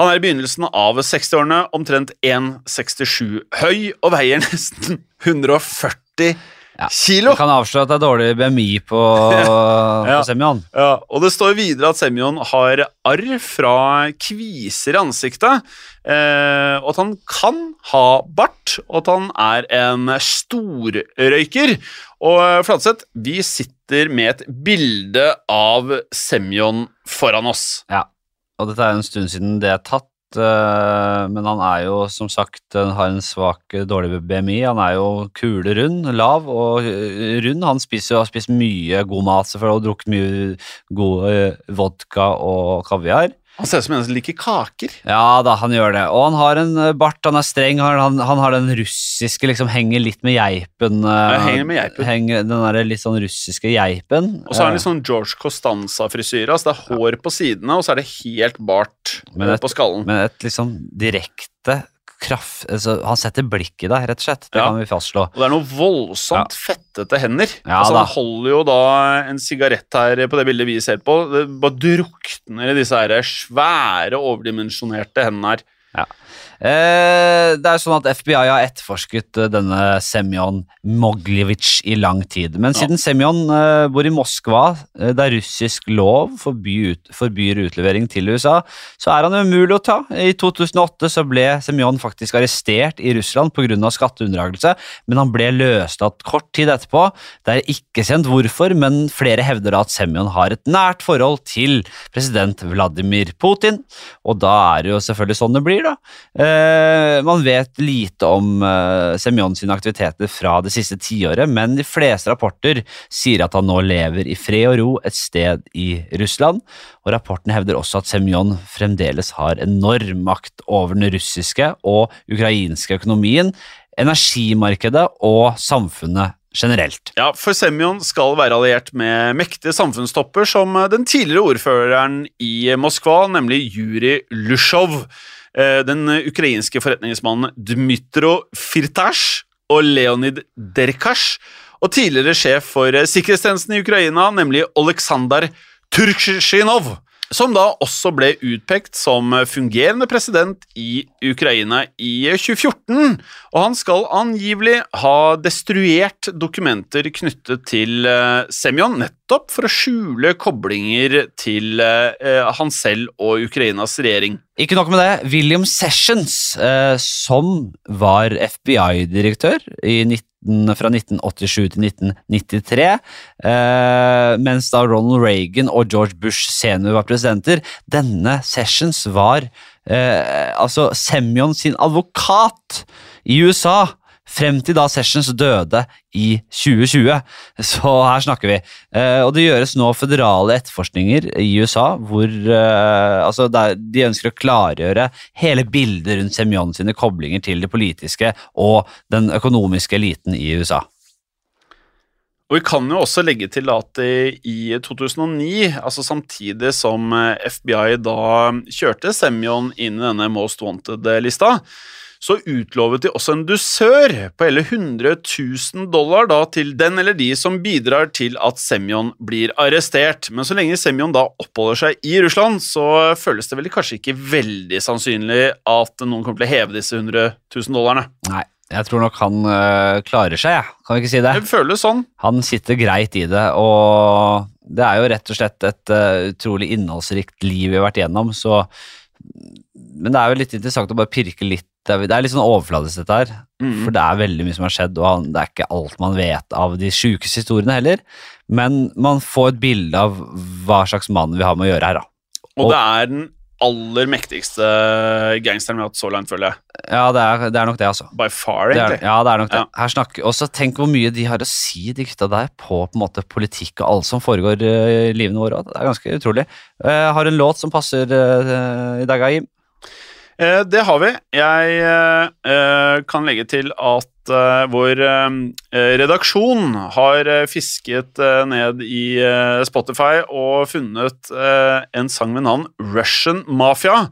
Speaker 1: Han er i begynnelsen av 60-årene, omtrent 1,67 høy og veier nesten 140
Speaker 2: Ja.
Speaker 1: kilo.
Speaker 2: Vi kan avsløre at det er dårlig BMI på,
Speaker 1: Ja.
Speaker 2: på Semyon.
Speaker 1: Ja, og det står videre at Semyon har arr fra kviser i ansiktet, eh, og at han kan ha bart, og at han er en storrøyker. Og Flatseth, vi sitter med et bilde av Semyon foran oss.
Speaker 2: Ja, og dette er en stund siden det er tatt, eh, men han er jo som sagt, har en svak, dårlig BMI. Han er jo kule rund, lav og eh, rund. Han spiser jo har spist mye god mat selvfølgelig, og drukket mye god eh, vodka og kaviar.
Speaker 1: Han ser ut som en som liker kaker.
Speaker 2: Ja da, han gjør det. Og han har en eh, bart, han er streng, han, han, har den russiske, liksom henger litt med geipen. eh,
Speaker 1: Ja, henger med geipen.
Speaker 2: Henger, den der litt sånn russiske geipen.
Speaker 1: Og så har han
Speaker 2: Eh,
Speaker 1: litt sånn George Costanza-frisyre. Altså det er hår på sidene, og så er det helt bart
Speaker 2: et-
Speaker 1: på skallen.
Speaker 2: Men et litt sånn direkte kraft altså, Han setter blikk i deg, rett og slett. Det
Speaker 1: Ja.
Speaker 2: kan vi fastslå.
Speaker 1: Og det er noe voldsomt fettete hender.
Speaker 2: Ja,
Speaker 1: altså, han holder jo da en sigarett her på det bildet vi ser på. Det bare drukner i disse her svære, overdimensjonerte hendene her.
Speaker 2: Eh, det er sånn at FBI har etterforsket eh, denne Semyon Moglivic i lang tid. Men siden Semyon eh, bor i Moskva, der russisk lov forbyr, ut, forbyr utlevering til USA, så er han umulig å ta. I 2008 så ble Semyon faktisk arrestert i Russland pga. skatteunndragelse, men han ble løslatt kort tid etterpå. Det er ikke kjent hvorfor, men flere hevder at Semyon har et nært forhold til president Vladimir Putin, og da er det jo selvfølgelig sånn det blir, da. Eh, man vet lite om eh, Semyon aktiviteter fra det siste tiåret, men de fleste rapporter sier at han nå lever i fred og ro et sted i Russland. Og rapporten hevder også at Semyon fremdeles har enorm makt over den russiske og ukrainske økonomien, energimarkedet og samfunnet generelt.
Speaker 1: Ja, for Semyon skal være alliert med mektige samfunnstopper som den tidligere ordføreren i Moskva, nemlig Jurij Lusjov. Eh, Den ukrainske forretningsmannen Dmytro Firtasj og Leonid Derkasj. Og tidligere sjef for eh, sikkerhetstjenesten i Ukraina, nemlig Oleksandr Turksjinov. Som da også ble utpekt som fungerende president i Ukraina i 2014. Og han skal angivelig ha destruert dokumenter knyttet til Semjon, Semyon, nettopp for å skjule koblinger til eh, han selv og Ukrainas regjering.
Speaker 2: Ikke nok med det, William Sessions, eh, som var FBI-direktør fra 1987 til 1993, eh, mens da Ronald Reagan og George Bush senior var presidenter, denne Sessions var eh, altså Semyon sin advokat i USA. Frem til da Sessions døde i 2020. Så her snakker vi. Eh, og det gjøres nå føderale etterforskninger i USA hvor eh, altså de ønsker å klargjøre hele bildet rundt Semyon sine koblinger til det politiske og den økonomiske eliten i USA.
Speaker 1: Og vi kan jo også legge til at i 2009, altså samtidig som eh, FBI da kjørte Semyon inn i denne Most Wanted-lista, så utlovet de også en dusør på hele 100 000 dollar da til den eller de som bidrar til at Semyon blir arrestert. Men så lenge Semyon da oppholder seg i Russland, så føles det vel kanskje ikke veldig sannsynlig at noen kommer til å heve disse 100 000 dollarene.
Speaker 2: Nei, jeg tror nok han øh, klarer seg, jeg. Kan vi ikke si det?
Speaker 1: Det føles sånn.
Speaker 2: Han sitter greit i det, og det er jo rett og slett et uh, utrolig innholdsrikt liv vi har vært igjennom, så Men det er jo litt interessant å bare pirke litt Det er, det er litt sånn overfladisk, dette her.
Speaker 1: Mm.
Speaker 2: For det er veldig mye som har skjedd, og det er ikke alt man vet av de sjukeste historiene heller. Men man får et bilde av hva slags mann vi har med å gjøre her, da.
Speaker 1: Og
Speaker 2: Og-
Speaker 1: det er den aller mektigste gangsteren vi har hatt så langt, føler jeg.
Speaker 2: Ja, det er, det er nok det, altså.
Speaker 1: By far,
Speaker 2: Det er,
Speaker 1: egentlig.
Speaker 2: ja, det er nok det.
Speaker 1: Ja.
Speaker 2: Her snakker, også tenk hvor mye de har å si, de gutta der, på på en måte politikk og alt som foregår eh, i livene våre. Det er ganske utrolig. Jeg har en låt som passer eh, i dag, Jim.
Speaker 1: Eh, det har vi. Jeg eh, eh, kan legge til at vår redaksjon har fisket ned i Spotify og funnet en sang med navn Russian Mafia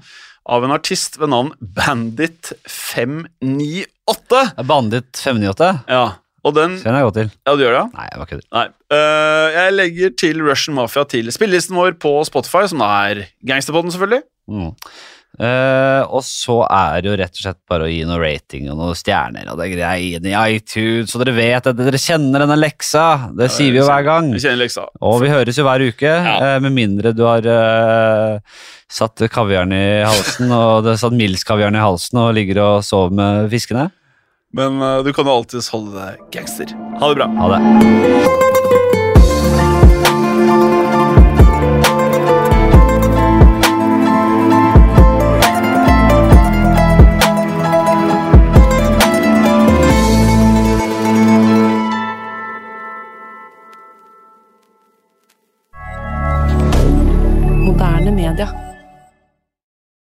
Speaker 1: av en artist ved navn Bandit 598.
Speaker 2: Bandit 598.
Speaker 1: Ja, og den
Speaker 2: Kjenner er jeg godt til.
Speaker 1: Ja, du gjør det?
Speaker 2: Nei, jeg var kødder.
Speaker 1: Nei. Uh, jeg legger til Russian Mafia til spillelisten vår på Spotify, som er Gangsterpodden, selvfølgelig.
Speaker 2: Mm. Eh, og så er det jo rett og slett bare å gi noe rating og noen stjerner og det greiene i iTunes, så dere vet at dere kjenner denne leksa. Det sier vi jo hver gang. Og vi høres jo hver uke,
Speaker 1: Ja.
Speaker 2: uh, med mindre du har uh, satt kaviaren i halsen, og det satt Mills-kaviaren i halsen og ligger og sover med fiskene.
Speaker 1: Men du kan jo alltids holde deg gangster. Ha det bra.
Speaker 2: Ha det.